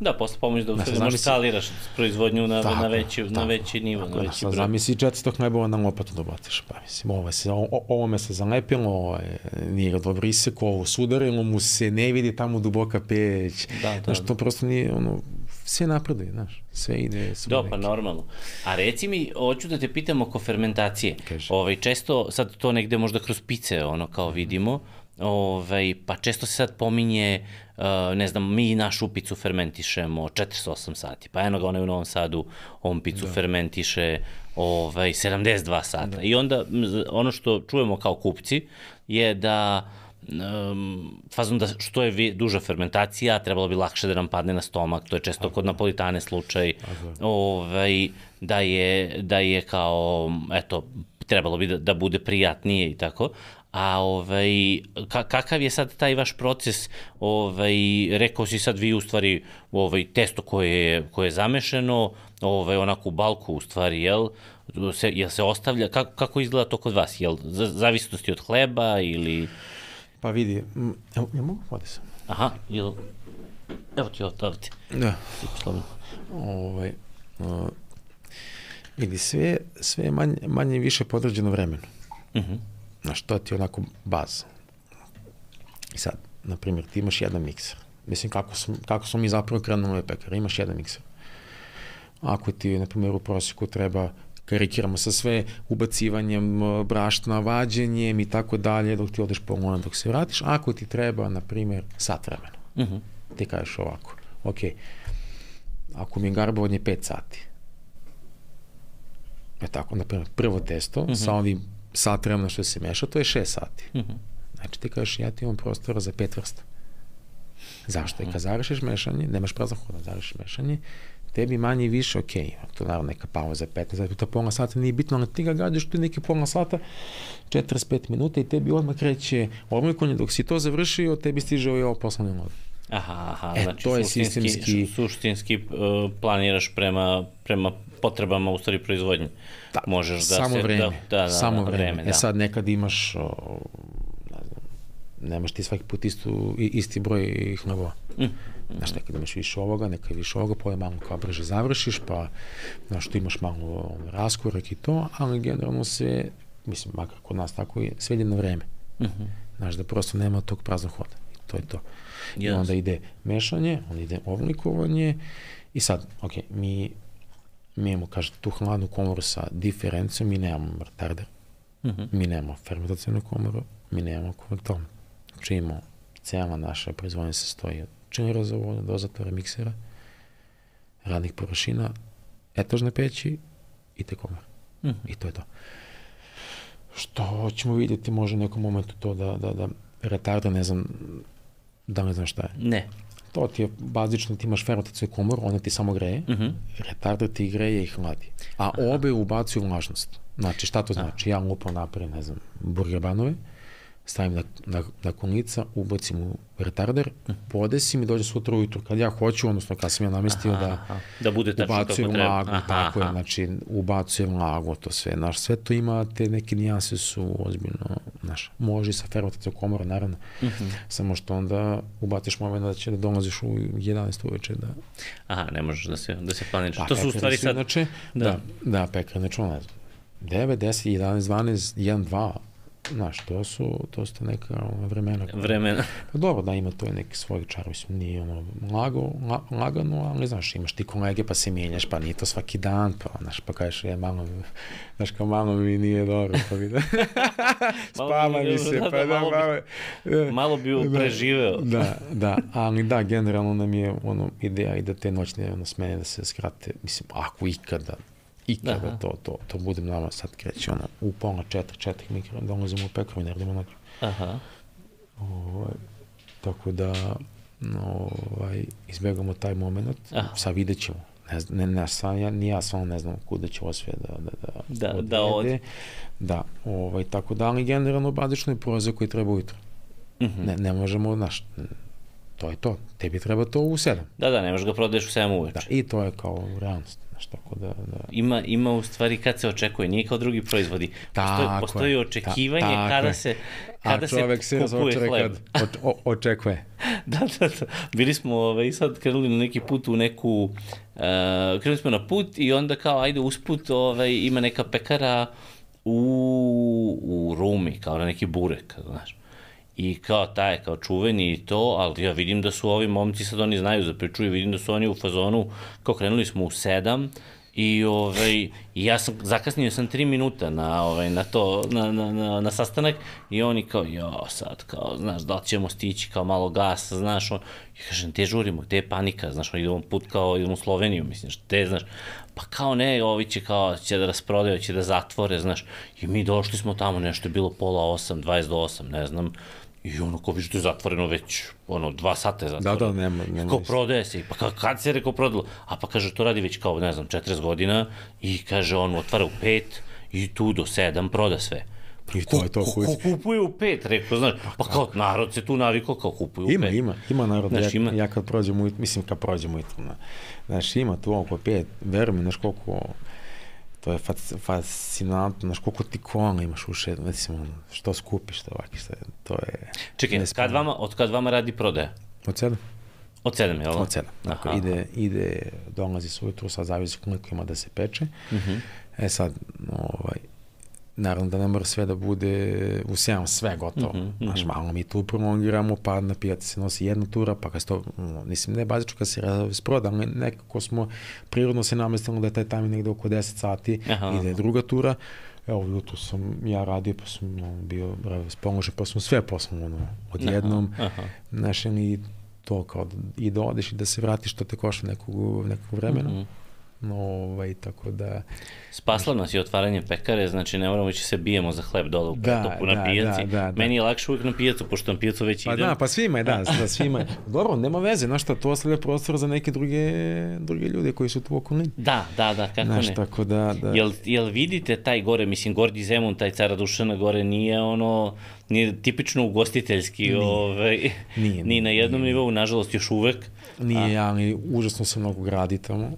Da, posle pomoći da u stvari možeš saliraš proizvodnju na, tako, na, veći, tako, na veći nivo, tako, na veći broj. Zamisli 400 hnebova na lopatu da baciš, pa mislim, ovo, se, o, ovo me se zalepilo, ovo je, nije ga dobro iseko, ovo sudarilo mu se, ne vidi tamo duboka peć, da, da, znaš, to da. prosto nije, ono, sve napreduje, znaš, sve ide. Sve Do, pa normalno. A reci mi, hoću da te pitam oko fermentacije. Kaži. Ovaj, često, sad to negde možda kroz pice, ono, kao vidimo, ovaj, pa često se sad pominje Uh, ne znam, mi našu picu fermentišemo 48 sati, pa eno ga onaj u Novom Sadu, on picu da. fermentiše ovaj, 72 sata. Da. I onda ono što čujemo kao kupci je da um, fazom da što je vi, duža fermentacija, trebalo bi lakše da nam padne na stomak, to je često kod napolitane slučaj, ovaj, da, je, da je kao, eto, trebalo bi da, da bude prijatnije i tako, A ovaj, ka, kakav je sad taj vaš proces, ovaj, rekao si sad vi u stvari ovaj, testo koje je, koje je zamešeno, ovaj, onako u balku u stvari, jel? Se, jel se ostavlja, kako, kako izgleda to kod vas? Jel zavisnosti od hleba ili... Pa vidi, evo, ja mogu vodi sam. Aha, jel... Evo ti, ti. Da. Ovaj, uh, vidi, sve, sve manje, manje više podređeno vremenu. Mhm. Uh -huh Znaš, to ti je onako baza. I sad, na primjer, ti imaš jedan mikser. Mislim, kako, smo, kako smo mi zapravo krenuli ove pekare, imaš jedan mikser. Ako ti, na primjer, u prosjeku treba karikiramo sa sve ubacivanjem braštna, vađenjem i tako dalje, dok ti odeš po lona, dok se vratiš. Ako ti treba, na primjer, sat vremena, uh mhm. -huh. ti kažeš ovako, ok, ako mi je garbovanje 5 sati, e tako, na primjer, prvo testo uh -huh. sa mhm. ovim sat vremena što se meša, to je 6 sati. Mhm. -huh. Znači ti kažeš ja ti imam prostora za pet vrsta. Zašto? Uh -huh. I kad završiš mešanje, nemaš prazan hoda, završiš mešanje, tebi manje i više, ok, to naravno neka pauza 15 sati, to pola sata nije bitno, ali ti ga gađaš tu neki pola sata, 45 minuta i tebi odmah kreće odmojkonje, dok si to završio, tebi stiže ovaj ovo poslovni mod. Aha, aha, e, znači to je sistemski, suštinski uh, planiraš prema, prema potrebama u stvari proizvodnje. Da, Možeš da samo se, vreme, da, da, da, samo da, vreme. vreme. E da. E sad nekad imaš o, ne znam, nemaš ti svaki put istu, isti broj hlebova. Mm. Znaš, nekad imaš više ovoga, nekad više ovoga, pa je malo kao brže završiš, pa znaš, tu imaš malo raskorak i to, ali generalno se, mislim, makar kod nas tako je, sve ide na vreme. Mm -hmm. Znaš, da prosto nema tog praznog hoda. I to je to. Yes. I onda ide mešanje, onda ide oblikovanje i sad, ok, mi mi imamo, kaže, tu hladnu komoru sa diferencijom, mi nemamo retarder, mhm. -huh. mi nemamo fermentacijnu komoru, mi nemamo konvektom. Znači imamo, cela naša proizvodnja se stoji od činera za vodu, dozatora, miksera, radnih površina, etažne peći i te komore. Mhm. -huh. I to je to. Što ćemo vidjeti može u nekom momentu to da, da, da retarder, ne znam, da ne znam šta je. Ne to ti je bazično, ti imaš fermentacijnu komoru, ona ti samo greje, uh mhm. -huh. retarder ti greje i hladi. A obe ubacuju vlažnost. Znači, šta to znači? Ja lupam napred, ne znam, burger banove, stavim na, na, na konica, ubacim u retarder, podesim i dođe sutra ujutru. Kad ja hoću, odnosno kad sam ja namestio aha, da, aha. da bude ubacujem lagu, aha, tako aha. je, znači ubacujem lagu, to sve. Naš, sve to ima, te neke nijanse su ozbiljno, znaš, može sa fermentacijom komora, naravno, uh mhm. -huh. samo što onda ubaciš moment da će da dolaziš u 11 uveče, da... Aha, ne možeš da se, da se planiraš. Pa, to su u stvari sad... Inače, da, da, da pekar, znači, znam, 9, 10, 11, 12, 1, 2, znaš, to su, to su neka ono, vremena. Vremena. Pa dobro, da ima to neki svoj čar, mislim, nije ono lago, la, lagano, ali znaš, imaš ti kolege pa se mijenjaš, pa nije to svaki dan, pa znaš, pa kažeš, je malo, znaš, kao malo mi nije dobro, pa vidi. Spava mi se, da, pa da, da, malo bi- malo, Malo bi Da, preživeo. Da, da, ali da, generalno nam je ono ideja i da te noćne ono, smene da se skrate, mislim, ako ikada, ikada Aha. to, to, to budem nama sad kreće ono, u pola četiri, četiri mi dolazimo u pekaru i ne radimo noć. Aha. Ovaj, tako da, ovaj, izbjegamo taj moment, Aha. sad vidjet ćemo. Ne, ne, ne, sad ja, ni ja stvarno ne znam kuda će ovo sve da, da, da, Da- da ode. Da, ovaj, tako da, ali generalno bazično je proza koji treba ujutro. Mhm. Ne, ne možemo, znaš, to je to. Tebi treba to u sedam. Da, da, ne možeš ga prodaješ u 7 Da, uveče. I to je kao realnost. Znaš, tako da, da Ima, ima u stvari kad se očekuje, nije kao drugi proizvodi. Postoji, Tako postoji je, očekivanje ta- tako kada je. se, A kada se čovek se kupuje razočara hleb. kad o, očekuje. da, da, da. Bili smo ovaj, sad krenuli na neki put u neku, uh, krenuli smo na put i onda kao ajde usput ovaj, ima neka pekara u, u Rumi, kao na neki burek, znaš. I kao taj, kao čuveni i to, ali ja vidim da su ovi momci, sad oni znaju za priču i vidim da su oni u fazonu, kao krenuli smo u sedam, I ovaj ja sam zakasnio sam 3 minuta na ovaj na to na, na, na, na sastanak i oni kao jo sad kao znaš da ćemo stići kao malo gasa znaš on i kažem te žurimo gde je panika znaš on idemo put kao idemo u Sloveniju mislim šta znaš pa kao ne ovi će kao će da rasprodaju će da zatvore znaš i mi došli smo tamo nešto je bilo pola 8 20 do 8 ne znam I ono, ko viš da je zatvoreno već, ono, dva sata je Da, zatvoreno. da, nema, nema. Ko prodaje se, pa ka, kad se je rekao prodalo? A pa kaže, to radi već kao, ne znam, 40 godina i kaže, on otvara u 5 i tu do 7 proda sve. I to je to. Ko, Ko, ko kupuje u 5, rekao, znaš, pa kao narod se tu navikao kao kupuju u 5. ima, ima, ima narod. Znaš, ja, ima. ja kad prođem mislim kad prođem ujutro, na, znaš, ima tu oko pet, veruj mi, znaš koliko, to je fac, fascinantno, znaš koliko ti kola imaš uše, recimo, ono, što skupiš, što ovaki, što je, to je... Čekaj, kad vama, od kad vama radi prodaja? Od sedam? Od 7, jel? Od sedam. Dakle, Aha. ide, ide, dolazi se ujutru, sad zavisi koliko ima da se peče. Mhm. E sad, ovaj, naravno da ne mora sve da bude u 7 sve gotovo. Mm -hmm, Znaš, malo mi tu prolongiramo, pa na pijaci se nosi jedna tura, pa kad se to, mislim, ne bazično kad se sproda, ali nekako smo prirodno se namestili da je taj timing negde oko 10 sati Aha. i da je druga tura. Evo, jutro sam ja radio, pa sam no, bio bravo spoložen, pa sam sve poslao ono, odjednom. Aha, aha. Znaš, i to kao da, i da odeš i da se vratiš, to te košta nekog, nekog vremena. Mm. -hmm. Ovaj, tako da... Spasla nas je otvaranje pekare, znači ne moramo ići se bijemo za hleb dole u Da, pretopu na da, pijaci. da, da, da. Meni je lakše uvijek na pijacu, pošto na pijacu već Pa idem. da, pa svima je, da, da svima je. Dobro, nema veze, znaš šta, to ostavlja prostor za neke druge, druge ljude koji su tu okolini. Da, da, da, kako Znaš, ne. tako da... da Jel, jel vidite taj gore, mislim, Gordi Zemun, taj cara Dušana gore, nije ono, nije tipično ugostiteljski, nije. ovaj, Nije, ni na jednom nije. nivou, nažalost, još uvek. Nije, ali užasno se mnogo gradi tamo.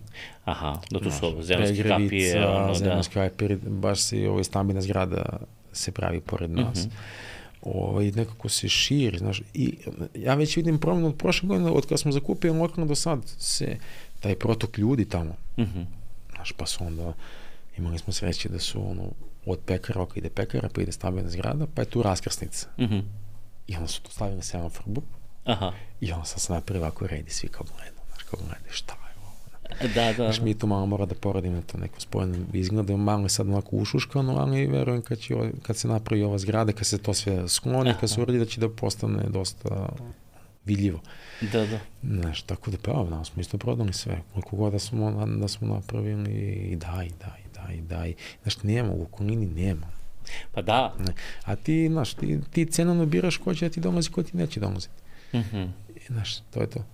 Aha, da tu su ovo, zemljanske kapije, Pregrevica, ono, da. zemljanske kapije, baš se ovaj stambena zgrada se pravi pored nas. Mm. -hmm. ovaj, nekako se širi, znaš, i ja već vidim promenu od prošle godine, od kada smo zakupili lokalno do sad, se taj protok ljudi tamo, Mhm. znaš, pa su onda, imali smo sreće da su ono, od pekara, ok, ide pekara, pa ide stambena zgrada, pa je tu raskrsnica. Mhm. I onda su tu stavili semafor bup, Aha, i onda sam se napravili ovako redi, svi kao gledaju, znaš, kao gledaju, šta da, da. Znaš, mi tu malo mora da poradimo to neko spojeno izgleda, malo je sad onako ušuškano, ali verujem kad, će, ovo- kad se napravi ova zgrada, kad se to sve skloni, kad se uradi da će da postane dosta vidljivo. Da, da. Znaš, tako da pa evo, da smo isto prodali sve, koliko god da smo, da smo napravili i daj, daj, daj, daj. Znaš, nema, u okolini nema. Pa da. Ne. A ti, znaš, ti, ti cenovno biraš ko će da ti dolazi, ko ti neće dolaziti. Mhm. I, Znaš, to je to.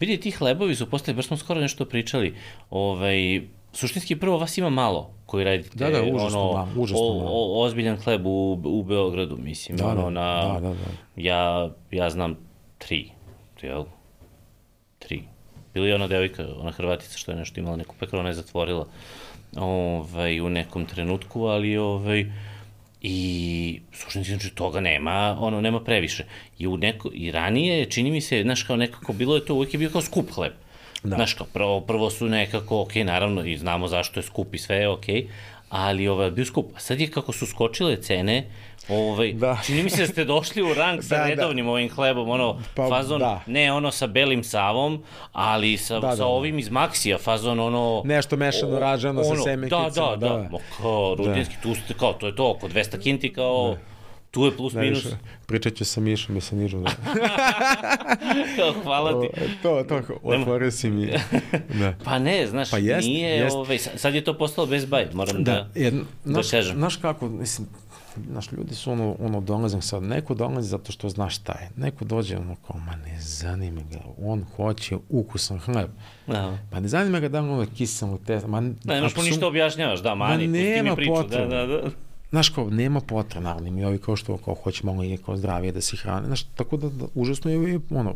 Vidi, ti hlebovi su postali, baš smo skoro nešto pričali, ovaj, suštinski prvo vas ima malo koji radite Da, da, užasno ono, malo, užasno o, malo. o, ozbiljan hleb u, u Beogradu, mislim, Da, ono, da, na, da, da, da. Ja, ja znam tri, jel? Tri. Bila je ona devojka, ona Hrvatica što je nešto imala neku pekaru, ona je zatvorila ovaj, u nekom trenutku, ali ovaj, i suštinski znači toga nema, ono nema previše. I u neko i ranije čini mi se, znaš kao nekako bilo je to uvek je bio kao skup hleb. Da. Znaš kao prvo, prvo su nekako, ok, naravno i znamo zašto je skup i sve je ok, ali ovaj, bio skup. A sad je kako su skočile cene, Ovaj, da. Da. Čini mi se da ste došli u rang sa Da, da. redovnim ovim hlebom, ono, Pa, fazon, da. ne ono sa belim savom, ali sa, Da, da, sa da. ovim iz Maxija, fazon ono... Nešto mešano, o- ražano sa ono, semenkicama, Da, da, da, da. Ma kao, rutinski, tu ste, kao, to je to, oko 200 kinti, kao, tu je plus minus, Najviše, pričat ću sa Mišom i sa Nižom. Da. hvala ti. to, to, otvorio si mi. Da. Pa ne, znaš, Pa jest, nije, jest. Ovaj, sad je to postalo Best Buy, moram da... Da, jer, znaš, kažem. znaš kako, mislim, znaš, ljudi su ono, ono dolazim sad, neko dolazi zato što zna šta je, neko dođe ono kao, ma ne zanima ga, on hoće ukusan hleb, Da. pa ne zanima ga da li ono je kiselo testa, ma, Ne, nemaš mu ništa objašnjavaš, da, mani, Ma pusti mi priču, da, potrebe. da, da. Znaš kao, nema potrebe, naravno, mi ovi kao što kao hoće malo i kao zdravije da se hrane, znaš, tako da, da užasno je ono,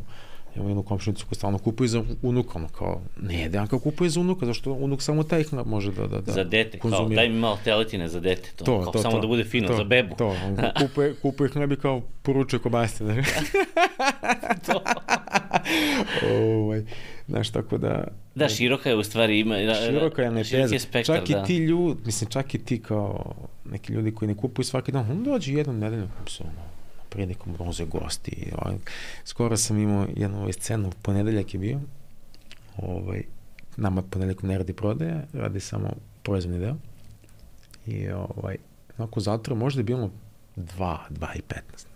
Imam jednu komšinicu koja stalno kupuje za unuka, ono kao, ne, kao kupuje za unuka, zašto unuk samo taj hleb može da, da, da za dete, kao konzumira. daj mi malo teletine za dete, to, To, kao, to, samo to, da bude fino, to, za bebu. To, on kupuje, kupuje hleb i kao poručuje kobasti. Da. To. ovaj, znaš, tako da... Da, široka je u stvari, ima... Široka je široki lepeza. je spektar, čak da. i ti ljudi, mislim, čak i ti kao neki ljudi koji ne kupuju svaki dan, on dođe jednom se ono, prilikom dolaze gosti. Ovaj. Skoro sam imao jednu ovaj scenu, ponedeljak je bio, ovaj, nama ponedeljkom ne radi prodaja, radi samo proizvodni deo. I ovaj, onako zatra možda je bilo 2, 2 i 15.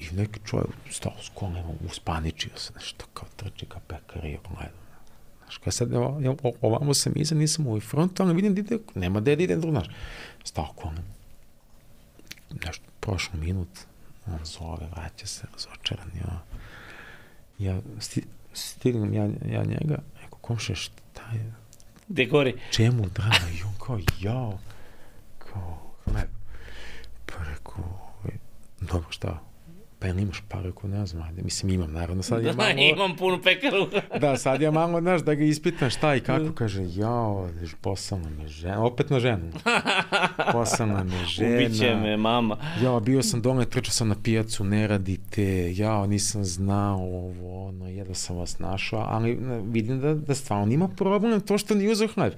I neki čovjek stao s kolima, uspaničio se, nešto kao trči ka pekari, gleda. Znaš, kada sad, evo, ja, ovamo sam iza, nisam u frontu, ali vidim da ide, nema da ide drugo, znaš. Stao kolima. Nešto, prošlo minut, on zove, vraća se, razočaran, ja. Ja sti, stignem ja, ja njega, rekao, komše, šta je, Gde gori? čemu drama? I on kao, jao, kao, hleb. Pa rekao, dobro, šta? Pa jel imaš par? Rekao, ne znam, ajde, mislim imam, naravno, sad je Da, malo... imam punu pekaru. Da, sad ja malo, znaš, da ga ispitam šta i kako, kaže, jao, poslala me žena, opet na ženu. Poslala me žena. Ubiće me mama. Ja, bio sam dole, trčao sam na pijacu, ne radite, ja, nisam znao ovo, ono, jedva sam vas našao, ali vidim da, da stvarno ima problem to što nije uzeo hleb.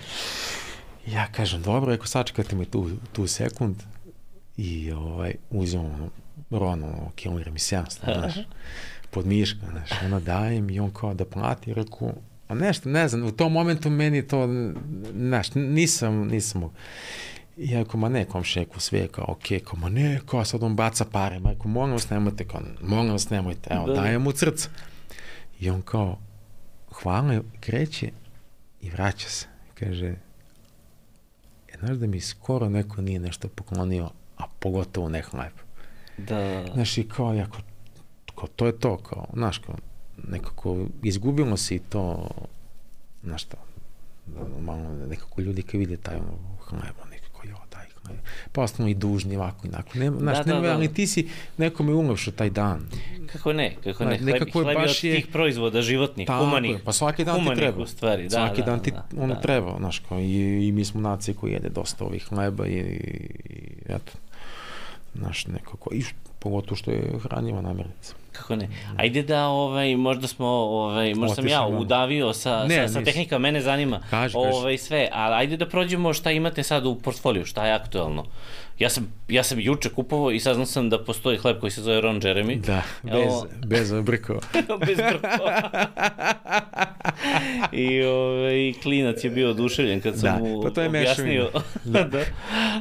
Ja kažem, dobro, rekao, sačekajte me tu, tu sekund i ovaj, ono, Rono, ono, kilogram i 700, znaš, pod miška, znaš, ona daje mi i on kao da plati, rekao, a nešto, ne znam, u tom momentu meni to, znaš, nisam, nisam mogu. I ja rekao, ma ne, komši, rekao, sve je kao, okej, kao, ma ne, kao, sad on baca pare, ma rekao, molim vas, nemojte, kao, molim vas, nemojte, evo, Da. da. dajem mu crca. I on kao, hvala, kreće i vraća se. Kaže, e, znaš da mi skoro neko nije nešto poklonio, a pogotovo ne hleb. Da. Znaš, i kao, jako, kao, to je to, kao, znaš, kao, nekako izgubilo se i to, znaš šta, malo nekako ljudi kad vide taj ono, hleb, nekako, jo, daj hleb, pa ostanu i dužni ovako i onako, ne, znaš, Da, da, ne, da. ali ti si nekome ulepšao taj dan. Kako ne, kako Da, ne, hleb, nekako hleb je od baš je- tih proizvoda životnih, Tako humanih. pa svaki dan ti treba. u stvari, da, svaki da, dan ti da, ono da. treba, znaš, kao, i, i mi smo nacije koji jede dosta ovih hleba i, i eto, znaš, nekako, i pogotovo što je hranjiva namirnica. Kako ne? Ajde da, ovaj, možda smo, ovaj, možda sam ja udavio sa, Ne, sa, sa tehnika, mene zanima Kaži, kaži. ovaj, sve, ali ajde da prođemo šta imate sad u portfoliju, šta je aktuelno. Ja sam, ja sam juče kupovao i saznao sam da postoji hleb koji se zove Ron Jeremy. Da, bez, Evo- bez brkova. bez brkova. I ovaj, klinac je bio oduševljen kad sam Da, mu pa to je objasnio da. da.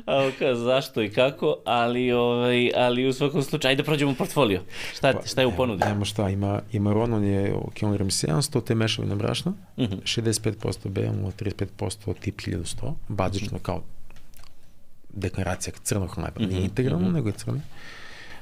A, kao, zašto i kako, ali, ovaj, ali u svakom slučaju, ajde da prođemo u portfolio. Šta, šta je u ponudi? Nemo šta, ima, ima Ronon je kilogram i 700, te mešavine brašna, Mhm. 65% BMO, 35% tip 1100, bazično kao deklaracija crnog hleba, Mhm, nije integralno, nego je crni.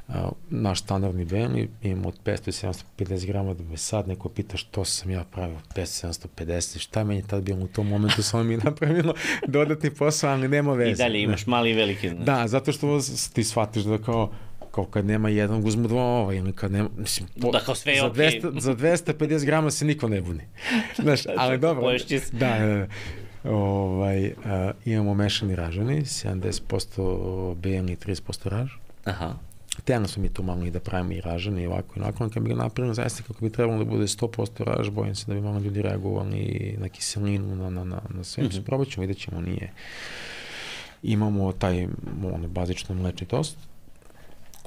A, naš standardni BM imamo od 500 i 750 grama, da me sad neko pita što sam ja pravio, 500 750, šta meni tad bilo u tom momentu, samo mi je napravilo dodatni posao, ali nema veze. I dalje imaš mali i veliki. Znači. Da, zato što ti shvatiš da kao kao kad nema jedan, uzmu dva ova, ili kad nema, mislim, Da, kao sve je za, okej. 200, za 250 grama se niko ne buni. Znaš, ali dobro. Da, da, da. Ovaj, a, imamo mešani ražani, 70% BM i 30% raž. Aha. Tijelo smo mi to malo i da pravimo i ražani i ovako i onako, kad bi ga napravili zaista kako bi trebalo da bude 100% raž, bojim se da bi malo ljudi reagovali na kiselinu, na, na, na, na sve. Mm -hmm. Probat ćemo, vidjet ćemo, nije Imamo taj ono, bazično mlečni tost.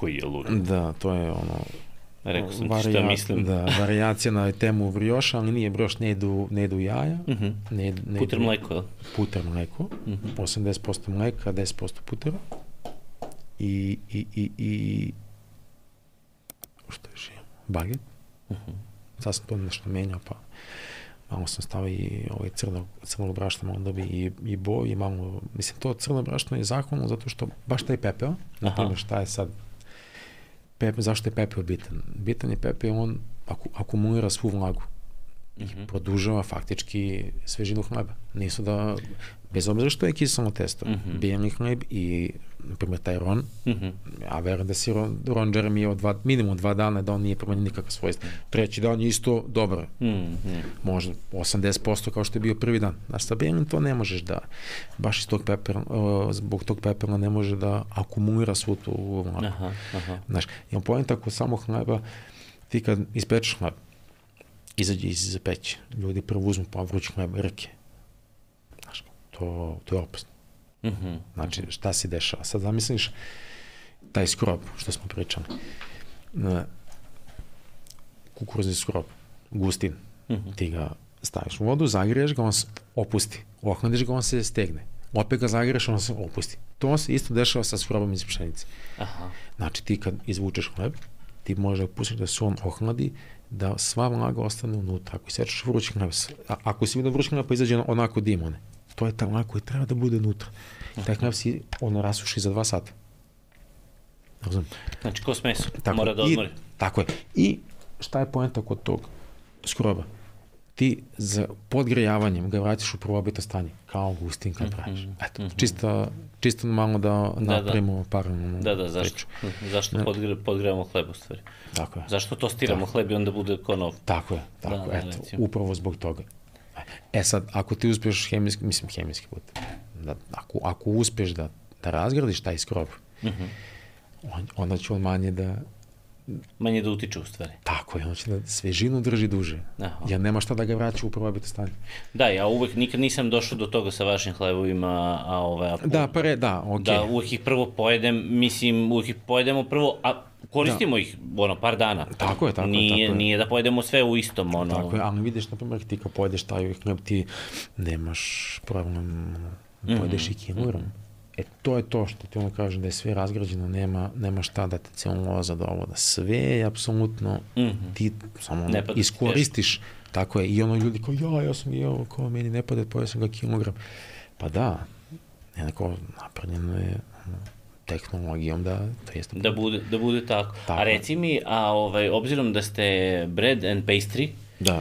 Koji je lud. Da, to je ono... Rekao sam ti šta mislim. Da, variacija na temu brioša, ali nije brioš, ne idu, ne idu jaja. Uh -huh. ne, ne puter idu, mleko, je Puter mleko. Uh -huh. 80% mleka, 10% putera. I, i, i, i što još imamo? Baget. Uh -huh. Sad sam to nešto menjao, pa malo sam stavio i ovaj crno, crno brašno, malo da bi i, i boj i malo, mislim, to crno brašno je zahvalno zato što baš taj pepeo, na primjer šta je sad, pepe, zašto je pepeo bitan? Bitan je pepeo, on aku, akumulira svu vlagu i mm -hmm. produžava faktički svežinu hleba. Nisu da, bez obzira što je kiselo testo, mm -hmm. bijeli hleb i, na primjer, taj ron, mm -hmm. ja verujem da si ron, ron Jeremy od dva, minimum dva dana da on nije promenio nikakva svojstva. Treći dan je isto dobro. Mm -hmm. Možda 80% kao što je bio prvi dan. A sa bijelim to ne možeš da, baš iz tog pepera, uh, zbog tog pepera ne može da akumulira svu tu vlagu. Aha, aha. Znaš, imam pojent ako samo hleba, ti kad ispečeš hleb, izađe iz peće, ljudi prvo uzmu pa vruć hleb, rke, to, to je opasno. Mm -hmm. Znači, šta se dešava? Sad zamisliš taj skrob, što smo pričali. Kukuruzni skrob, gustin, mm -hmm. ti ga staviš u vodu, zagriješ ga, on se opusti. Ohladiš ga, on se stegne. Opet ga zagriješ, on se opusti. To se isto dešava sa skrobom iz pšenice. Aha. Znači, ti kad izvučeš hleb, ti možeš da pustiš da se on ohladi, da sva vlaga ostane unutra. Ako isečeš vruć hleb, ako si vidio vruć hleb, pa izađe onako dim, one to je ta vlak koji treba da bude unutra. I taj knap si ono rasuši za dva sata. Razum? Znači, ko smeso, tako, mora da odmori. I, tako je. I šta je poenta kod tog skroba? Ti za podgrejavanjem ga vratiš u prvobito stanje, kao gustin kad mhm, praviš. Eto, mm -hmm. čisto, čisto malo da, da napravimo da. paralelnu Da, da, zašto, priču. Mhm, zašto da. podgre, podgrejamo hleb u stvari? Tako je. Zašto tostiramo tako. hleb i onda bude ko nov? Tako je, tako, da, da eto, recimo. upravo zbog toga. E sad, ako ti uspeš hemijski, mislim hemijski put, da, ako, ako uspeš da, da razgradiš taj skrob, mm -hmm. on, onda će on manje da... Manje da utiče u stvari. Tako je, on će da svežinu drži duže. Aha. Ja nema šta da ga vraća u prvobito stanje. Da, ja uvek nikad nisam došao do toga sa vašim hlebovima, a ove... A, da, pa re, da, okej. Okay. Da, uvek ih prvo pojedem, mislim, uvek ih pojedemo prvo, a koristimo da. ih ono par dana. Tako je, tako nije, je. Tako nije da pojedemo sve u istom ono. Tako je, ali vidiš na primjer ti kad pojedeš taj hleb ti nemaš problem pojedeš mm -hmm. i kilogram. E to je to što ti ono kaže da je sve razgrađeno, nema, nema šta da te celuloza da ovo, da sve je apsolutno, mm -hmm. ti samo ono, iskoristiš, tako je, i ono ljudi kao ja, ja sam jeo, kao meni ne pada, pojeo sam ga kilogram. Pa da, nekako napravljeno je tehnologijom da to jeste da bude da bude tako. tako. A reci mi, a ovaj obzirom da ste bread and pastry, da.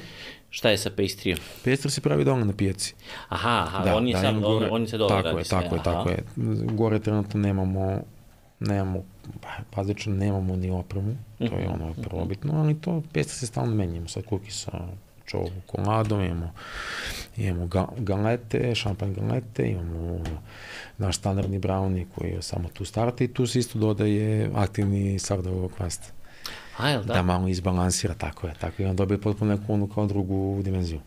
Šta je sa pastryom? Pastry se pravi doma na pijaci. Aha, aha, da, on je da, sad, gore, on, on se dobro tako je, sve. Tako je, tako je. Gore trenutno nemamo nemamo, bazično nemamo ni opremu, to je mhm, ono mhm. prvobitno, ali to pestri se stalno menjamo, sad kuki sa čokoladom, imamo, imamo ga, galete, šampanj galete, imamo naš standardni brownie koji je samo tu starta i tu se isto dodaje aktivni sardovog kvasta. A, jel da? Da malo izbalansira, tako je. Tako i on dobije potpuno neku onu kao drugu dimenziju.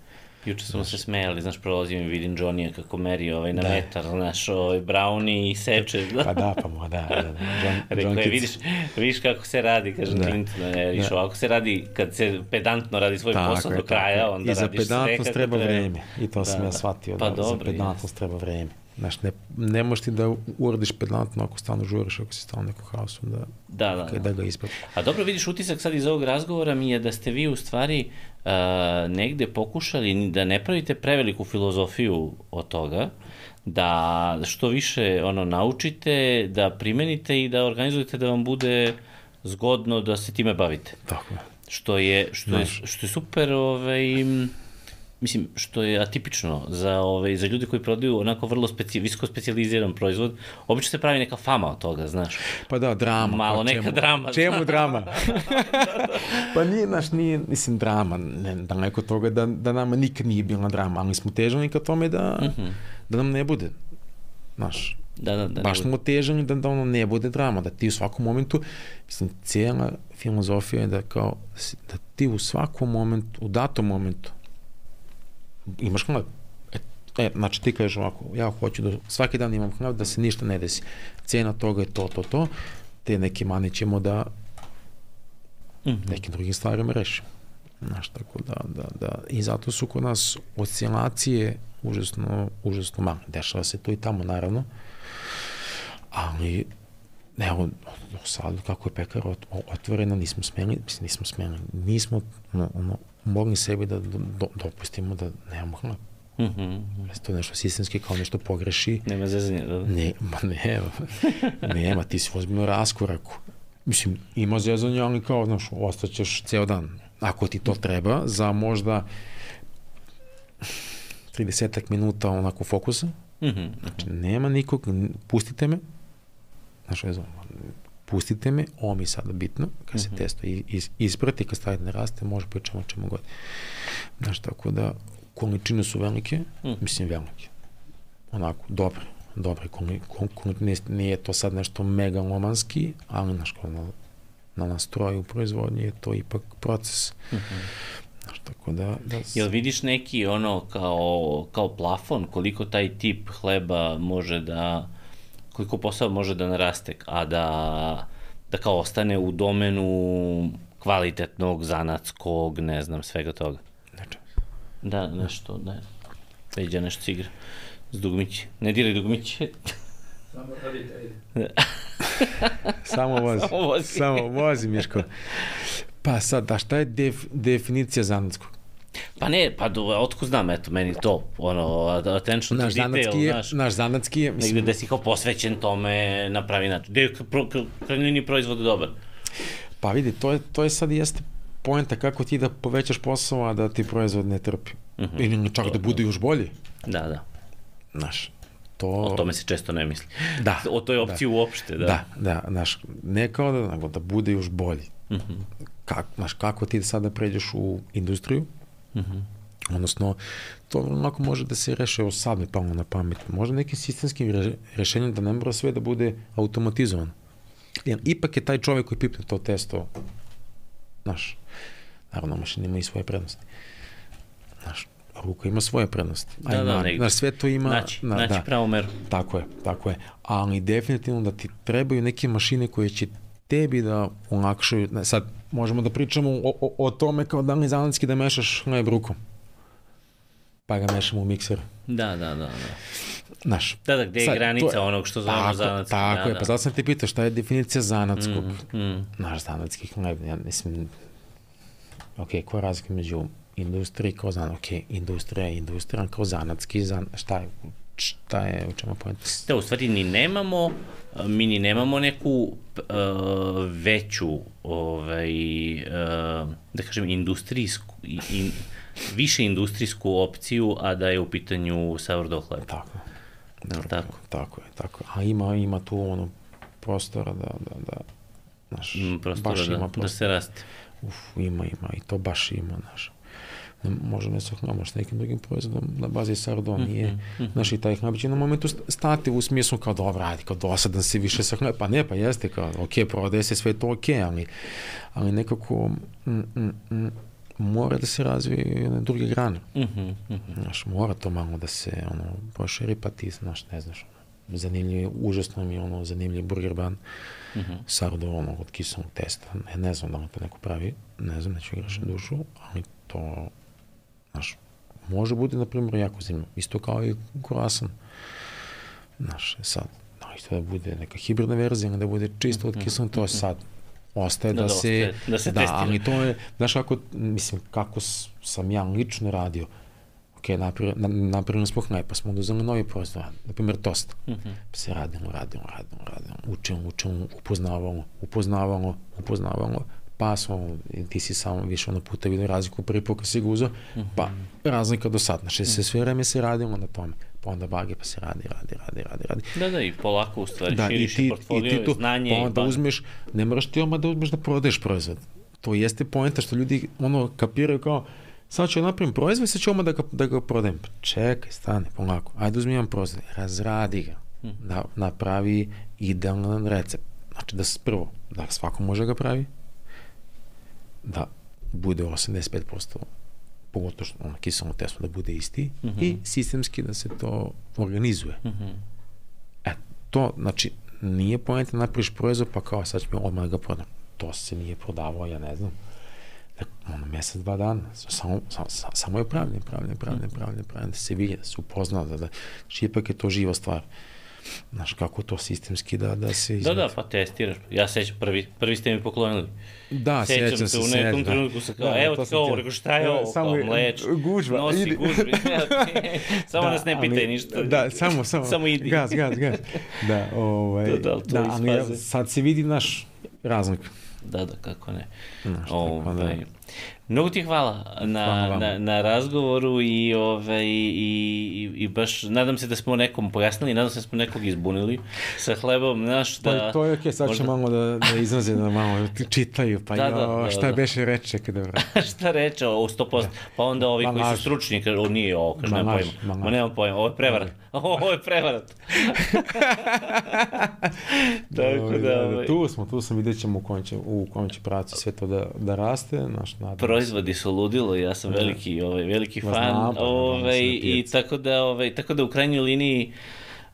Juče smo se smejali, znaš, prolazim i vidim Johnny kako meri ovaj na da. metar, znaš, ovaj brownie i seče. Da. pa da, pa mo, da, da. da. John, John je, vidiš, vidiš kako se radi, kažem da. Clint, ne, viš, da. ovako se radi, kad se pedantno radi svoj tako posao je, do kraja, onda I radiš sve kako treba. I za pedantnost treba vreme, i to da, sam ja da. shvatio, pa da, dobro, za pedantnost treba vreme. Znaš, ne, ne možeš ti da uradiš pedantno ako stalno žuriš, ako si stalno neko haosu, da, da, da, da. da ga isprati. A dobro, vidiš, utisak sad iz ovog razgovora mi je da ste vi u stvari uh, negde pokušali da ne pravite preveliku filozofiju od toga, da što više ono naučite, da primenite i da organizujete da vam bude zgodno da se time bavite. Tako je. Što je, što je, što je super, ovaj, mislim, što je atipično za, ove, za ljude koji prodaju onako vrlo speci, visoko specializiran proizvod, obično se pravi neka fama od toga, znaš. Pa da, drama. Malo pa, neka čemu, drama. Čemu drama? pa nije, naš, nije, mislim, drama, ne, da neko toga da, da nama nikad nije bila drama, ali smo težani ka tome da, mhm. -huh. da nam ne bude, znaš, Da, da, da. Baš smo težani da, da ono ne bude drama, da ti u svakom momentu, mislim, cijela filozofija je da kao, da ti u svakom momentu, u datom momentu, imaš hleb. E, E, znači ti kažeš ovako, ja hoću da svaki dan imam hleb, da se ništa ne desi. Cena toga je to, to, to. Te neke mane ćemo da mm -hmm. nekim drugim stvarima rešimo. Znaš, tako da, da, da, i zato su kod nas oscilacije užasno, užasno male. Dešava se to i tamo, naravno, ali evo, sad kako je pekar otvorena, nismo smeli, mislim, nismo smeli, nismo ono, ono, mogli sebi da do, do, dopustimo da nemamo hleb. Mm -hmm. To je nešto sistemski kao nešto pogreši. Nema zezanja, da? Ne, ma ne, nema, ti si ozbiljno raskoraku. Mislim, ima zezanja, ali kao, znaš, ostaćeš ceo dan. Ako ti to treba, za možda 30 minuta onako fokusa, mm -hmm. znači, nema nikog, pustite me, znaš, vezano, pustite me, ovo mi je sada bitno, kad se mm -hmm. testo is, isprati, kad stavite ne raste, može pričamo o čemu god. Znaš, tako da, količine su velike, mm. mislim velike. Onako, dobre, dobre količine, nije to sad nešto megalomanski, ali znaš, kao na, na nastroju proizvodnje je to ipak proces. Mm -hmm. Znaš, tako da, da... Jel vidiš neki ono kao, kao plafon, koliko taj tip hleba može da, koliko posao može da naraste, a da, da kao ostane u domenu kvalitetnog, zanatskog, ne znam, svega toga? Znači, Da, nešto, ne. Peđa nešto se igra. S dugmići. Ne diraj dugmići. Samo radite, ajde. Samo vozi. Samo vozi. Samo vozi, Miško. Pa sad, a šta je def, definicija zanatskog? Pa ne, pa do, otko znam, eto, meni to, ono, attention naš to detail, zanatski je, naš, naš zanatski je, negde gde si kao posvećen tome na pravi način. Gde je krajnjini proizvod dobar? Pa vidi, to je, to je sad jeste poenta kako ti da povećaš posao, a da ti proizvod ne trpi. Uh -huh. Ili čak da bude još bolji. Da, da. Znaš, to... O tome se često ne misli. Da. O toj opciji da. uopšte, da. Da, da, znaš, ne kao da, nego da bude još bolji. Uh -huh. Kako, znaš, kako ti sada pređeš u industriju, -huh. odnosno, to onako može da se reše, evo sad mi palo na pamet, možda nekim sistemskim re, rešenjem da ne mora sve da bude automatizovano. Jer ipak je taj čovek koji pipne to testo, znaš, naravno mašina ima i svoje prednosti. Znaš, ruka ima svoje prednosti. Da, da, negdje. Znaš, sve to ima... Naći, na, naći da, pravu meru. Tako je, tako je. Ali definitivno da ti trebaju neke mašine koje će tebi da olakšaju, sad možemo da pričamo o, o, o tome kao da li zanatski da mešaš hleb rukom. Pa ga mešamo u mikser. Da, da, da. da. Znaš, da, da, gde je sad, granica je, onog što zovemo tako, zanatski. Tako da, je, da. pa zato sam te pitao šta je definicija zanatskog. Mm, mm. Naš zanatski hleb, ja mislim, ok, koja je razlika među industriji kao zanat, ok, industrija je industrija kao zanatski, zan, šta je, šta je, u čemu pojenta? Da, u stvari ni nemamo, mi ni nemamo neku uh, veću, ovaj, uh, da kažem, industrijsku, in, više industrijsku opciju, a da je u pitanju sourdough hleb. Tako. Da, tako, tako. Tako je, tako. A ima, ima tu ono prostora da, da, da, znaš, mm, prostora baš da, ima prostora. da se raste. Uf, ima, ima, i to baš ima, znaš. Ne, može ne sa hljama, s nekim drugim proizvodom na bazi sardon, mm -hmm, nije, znaš, i taj hljab će na momentu stati u smislu kao dobro, ajde, kao dosadan si više sa hljaba, pa ne, pa jeste, kao, ok, prodaje se sve to ok, ali, ali nekako, mm, mm, mm, mora da se razvije na druge grane. Mm -hmm, mm -hmm. Znaš, mora to malo da se, ono, proširi, pa ti, znaš, ne znaš, zanimljiv, užasno mi je ono zanimljiv burger ban mm -hmm. sardo ono od kiselnog testa. Ne, ne znam da li to neko pravi, ne znam, neću igrašem dušu, ali to, znaš, može bude, na primjer, jako zanimljivo. Isto kao i kurasan. Znaš, sad, da li to da bude neka hibridna verzija, da bude čisto od kiselnog, to je sad ostaje da, da, da se, da, se da, ali to je, znaš kako, mislim, kako sam ja lično radio, ok, napravili smo hleb, pa smo uzeli novi proizvod, na primjer tost, mm -hmm. pa se radimo, radimo, radimo, radimo, učimo, učimo, upoznavamo, upoznavamo, upoznavamo, pa smo, ti si samo više ono puta vidio razliku prvi put kad si ga uzao, mm -hmm. pa razlika do sad, znači se sve vreme se radimo na tome, pa onda bage, pa se radi, radi, radi, radi, radi. Da, da, i polako u stvari da, širiš i ti, portfolio, i ti to, znanje. Pa onda uzmeš, ne moraš ti odmah da uzmeš da prodaješ proizvod. To jeste poenta što ljudi ono kapiraju kao, sad ću napravim proizvod, sad ću odmah da ga, da ga prodajem. Pa čekaj, stane, polako. Ajde uzmi jedan proizvod, razradi ga. Da napravi idealan recept. Znači da prvo, da svako može ga pravi, da bude 85% pogotovo što ono, kiselno teslo da bude isti mm -hmm. i sistemski da se to organizuje. Mm -hmm. E, to, znači, nije pojenta da napraviš proizvod pa kao sad ćemo odmah da ga prodam. To se nije prodavao, ja ne znam, ono, mesec, dva dana, samo, samo, samo je pravljen, pravljen, pravljen, pravljen, pravljen, da se vidi, da se upozna, da, da, znači ipak je to živa stvar. Znaš, kako to sistemski da, da se izvedi. Da, da, pa testiraš. Ja sećam, prvi, prvi ste mi poklonili. Da, sećam, sećam se. u nekom da. trenutku sa kao, da, evo ti ovo, rekao, šta je ovo, samo kao mleč, gužva, nosi idi. gužvi. samo da, nas ne pitaj ništa. Da, samo, samo, samo idi. Gas, gas, gas. Da, ovaj, da, da, da ali ja, sad se vidi naš razlik. Da, da, kako ne. Znaš, ovaj, da. Mnogo ti hvala na, na, na razgovoru i, ove, i, i, i baš nadam se da smo nekom pojasnili, nadam se da smo nekog izbunili sa hlebom, znaš, da... Pa to je okej, okay, sad možda... će malo da, da izraze, da malo čitaju, pa da, jo, da, da, šta da. beše reče kada vrati. šta reče, o 100%, da. pa onda ovi koji su stručni, kažu, o nije ovo, kaže, nema pojma, ma, ma nemam pojma, ovo je prevarat, ovo je prevarat. Tako da, da, da, tu smo, tu smo, vidjet ćemo u kojem će, u kojem će praci sve to da, da raste, naš, nadam proizvodi su ludilo, ja sam da. veliki, ovaj, veliki fan, znam, ovaj, i tako da, ovaj, tako da u krajnjoj liniji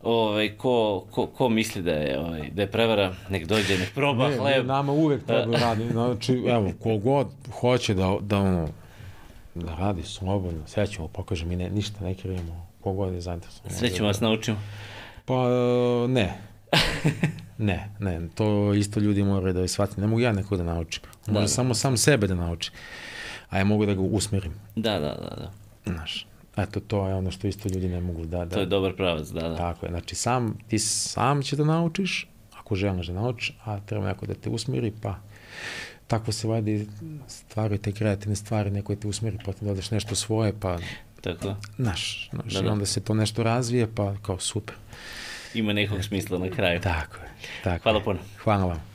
ovaj, ko, ko, ko misli da je, ovaj, da je prevara, nek dođe, nek proba ne, hleb. Ne, nama uvek treba radi, znači, evo, kogod hoće da, da, ono, da radi slobodno, sve ćemo, pokaže mi, ne, ništa ne krijemo, kogod je zainteresovan. Sve ćemo vas naučimo. Pa, ne. ne, ne, to isto ljudi moraju da shvati. Ne mogu ja neko da naučim. Može da, samo sam sebe da nauči a ja mogu da ga usmerim. Da, da, da. da. Znaš, eto, to je ono što isto ljudi ne mogu da... da to je dobar pravac, da, da. Tako je, znači sam, ti sam će da naučiš, ako želiš da naučiš, a treba neko da te usmeri, pa tako se vadi stvaraju te kreativne stvari, neko te usmeri, pa ti dodaš nešto svoje, pa... Tako. Znaš, znaš da, da. onda se to nešto razvije, pa kao super. Ima nekog smisla na kraju. Tako je. Tako Hvala puno. Hvala vam.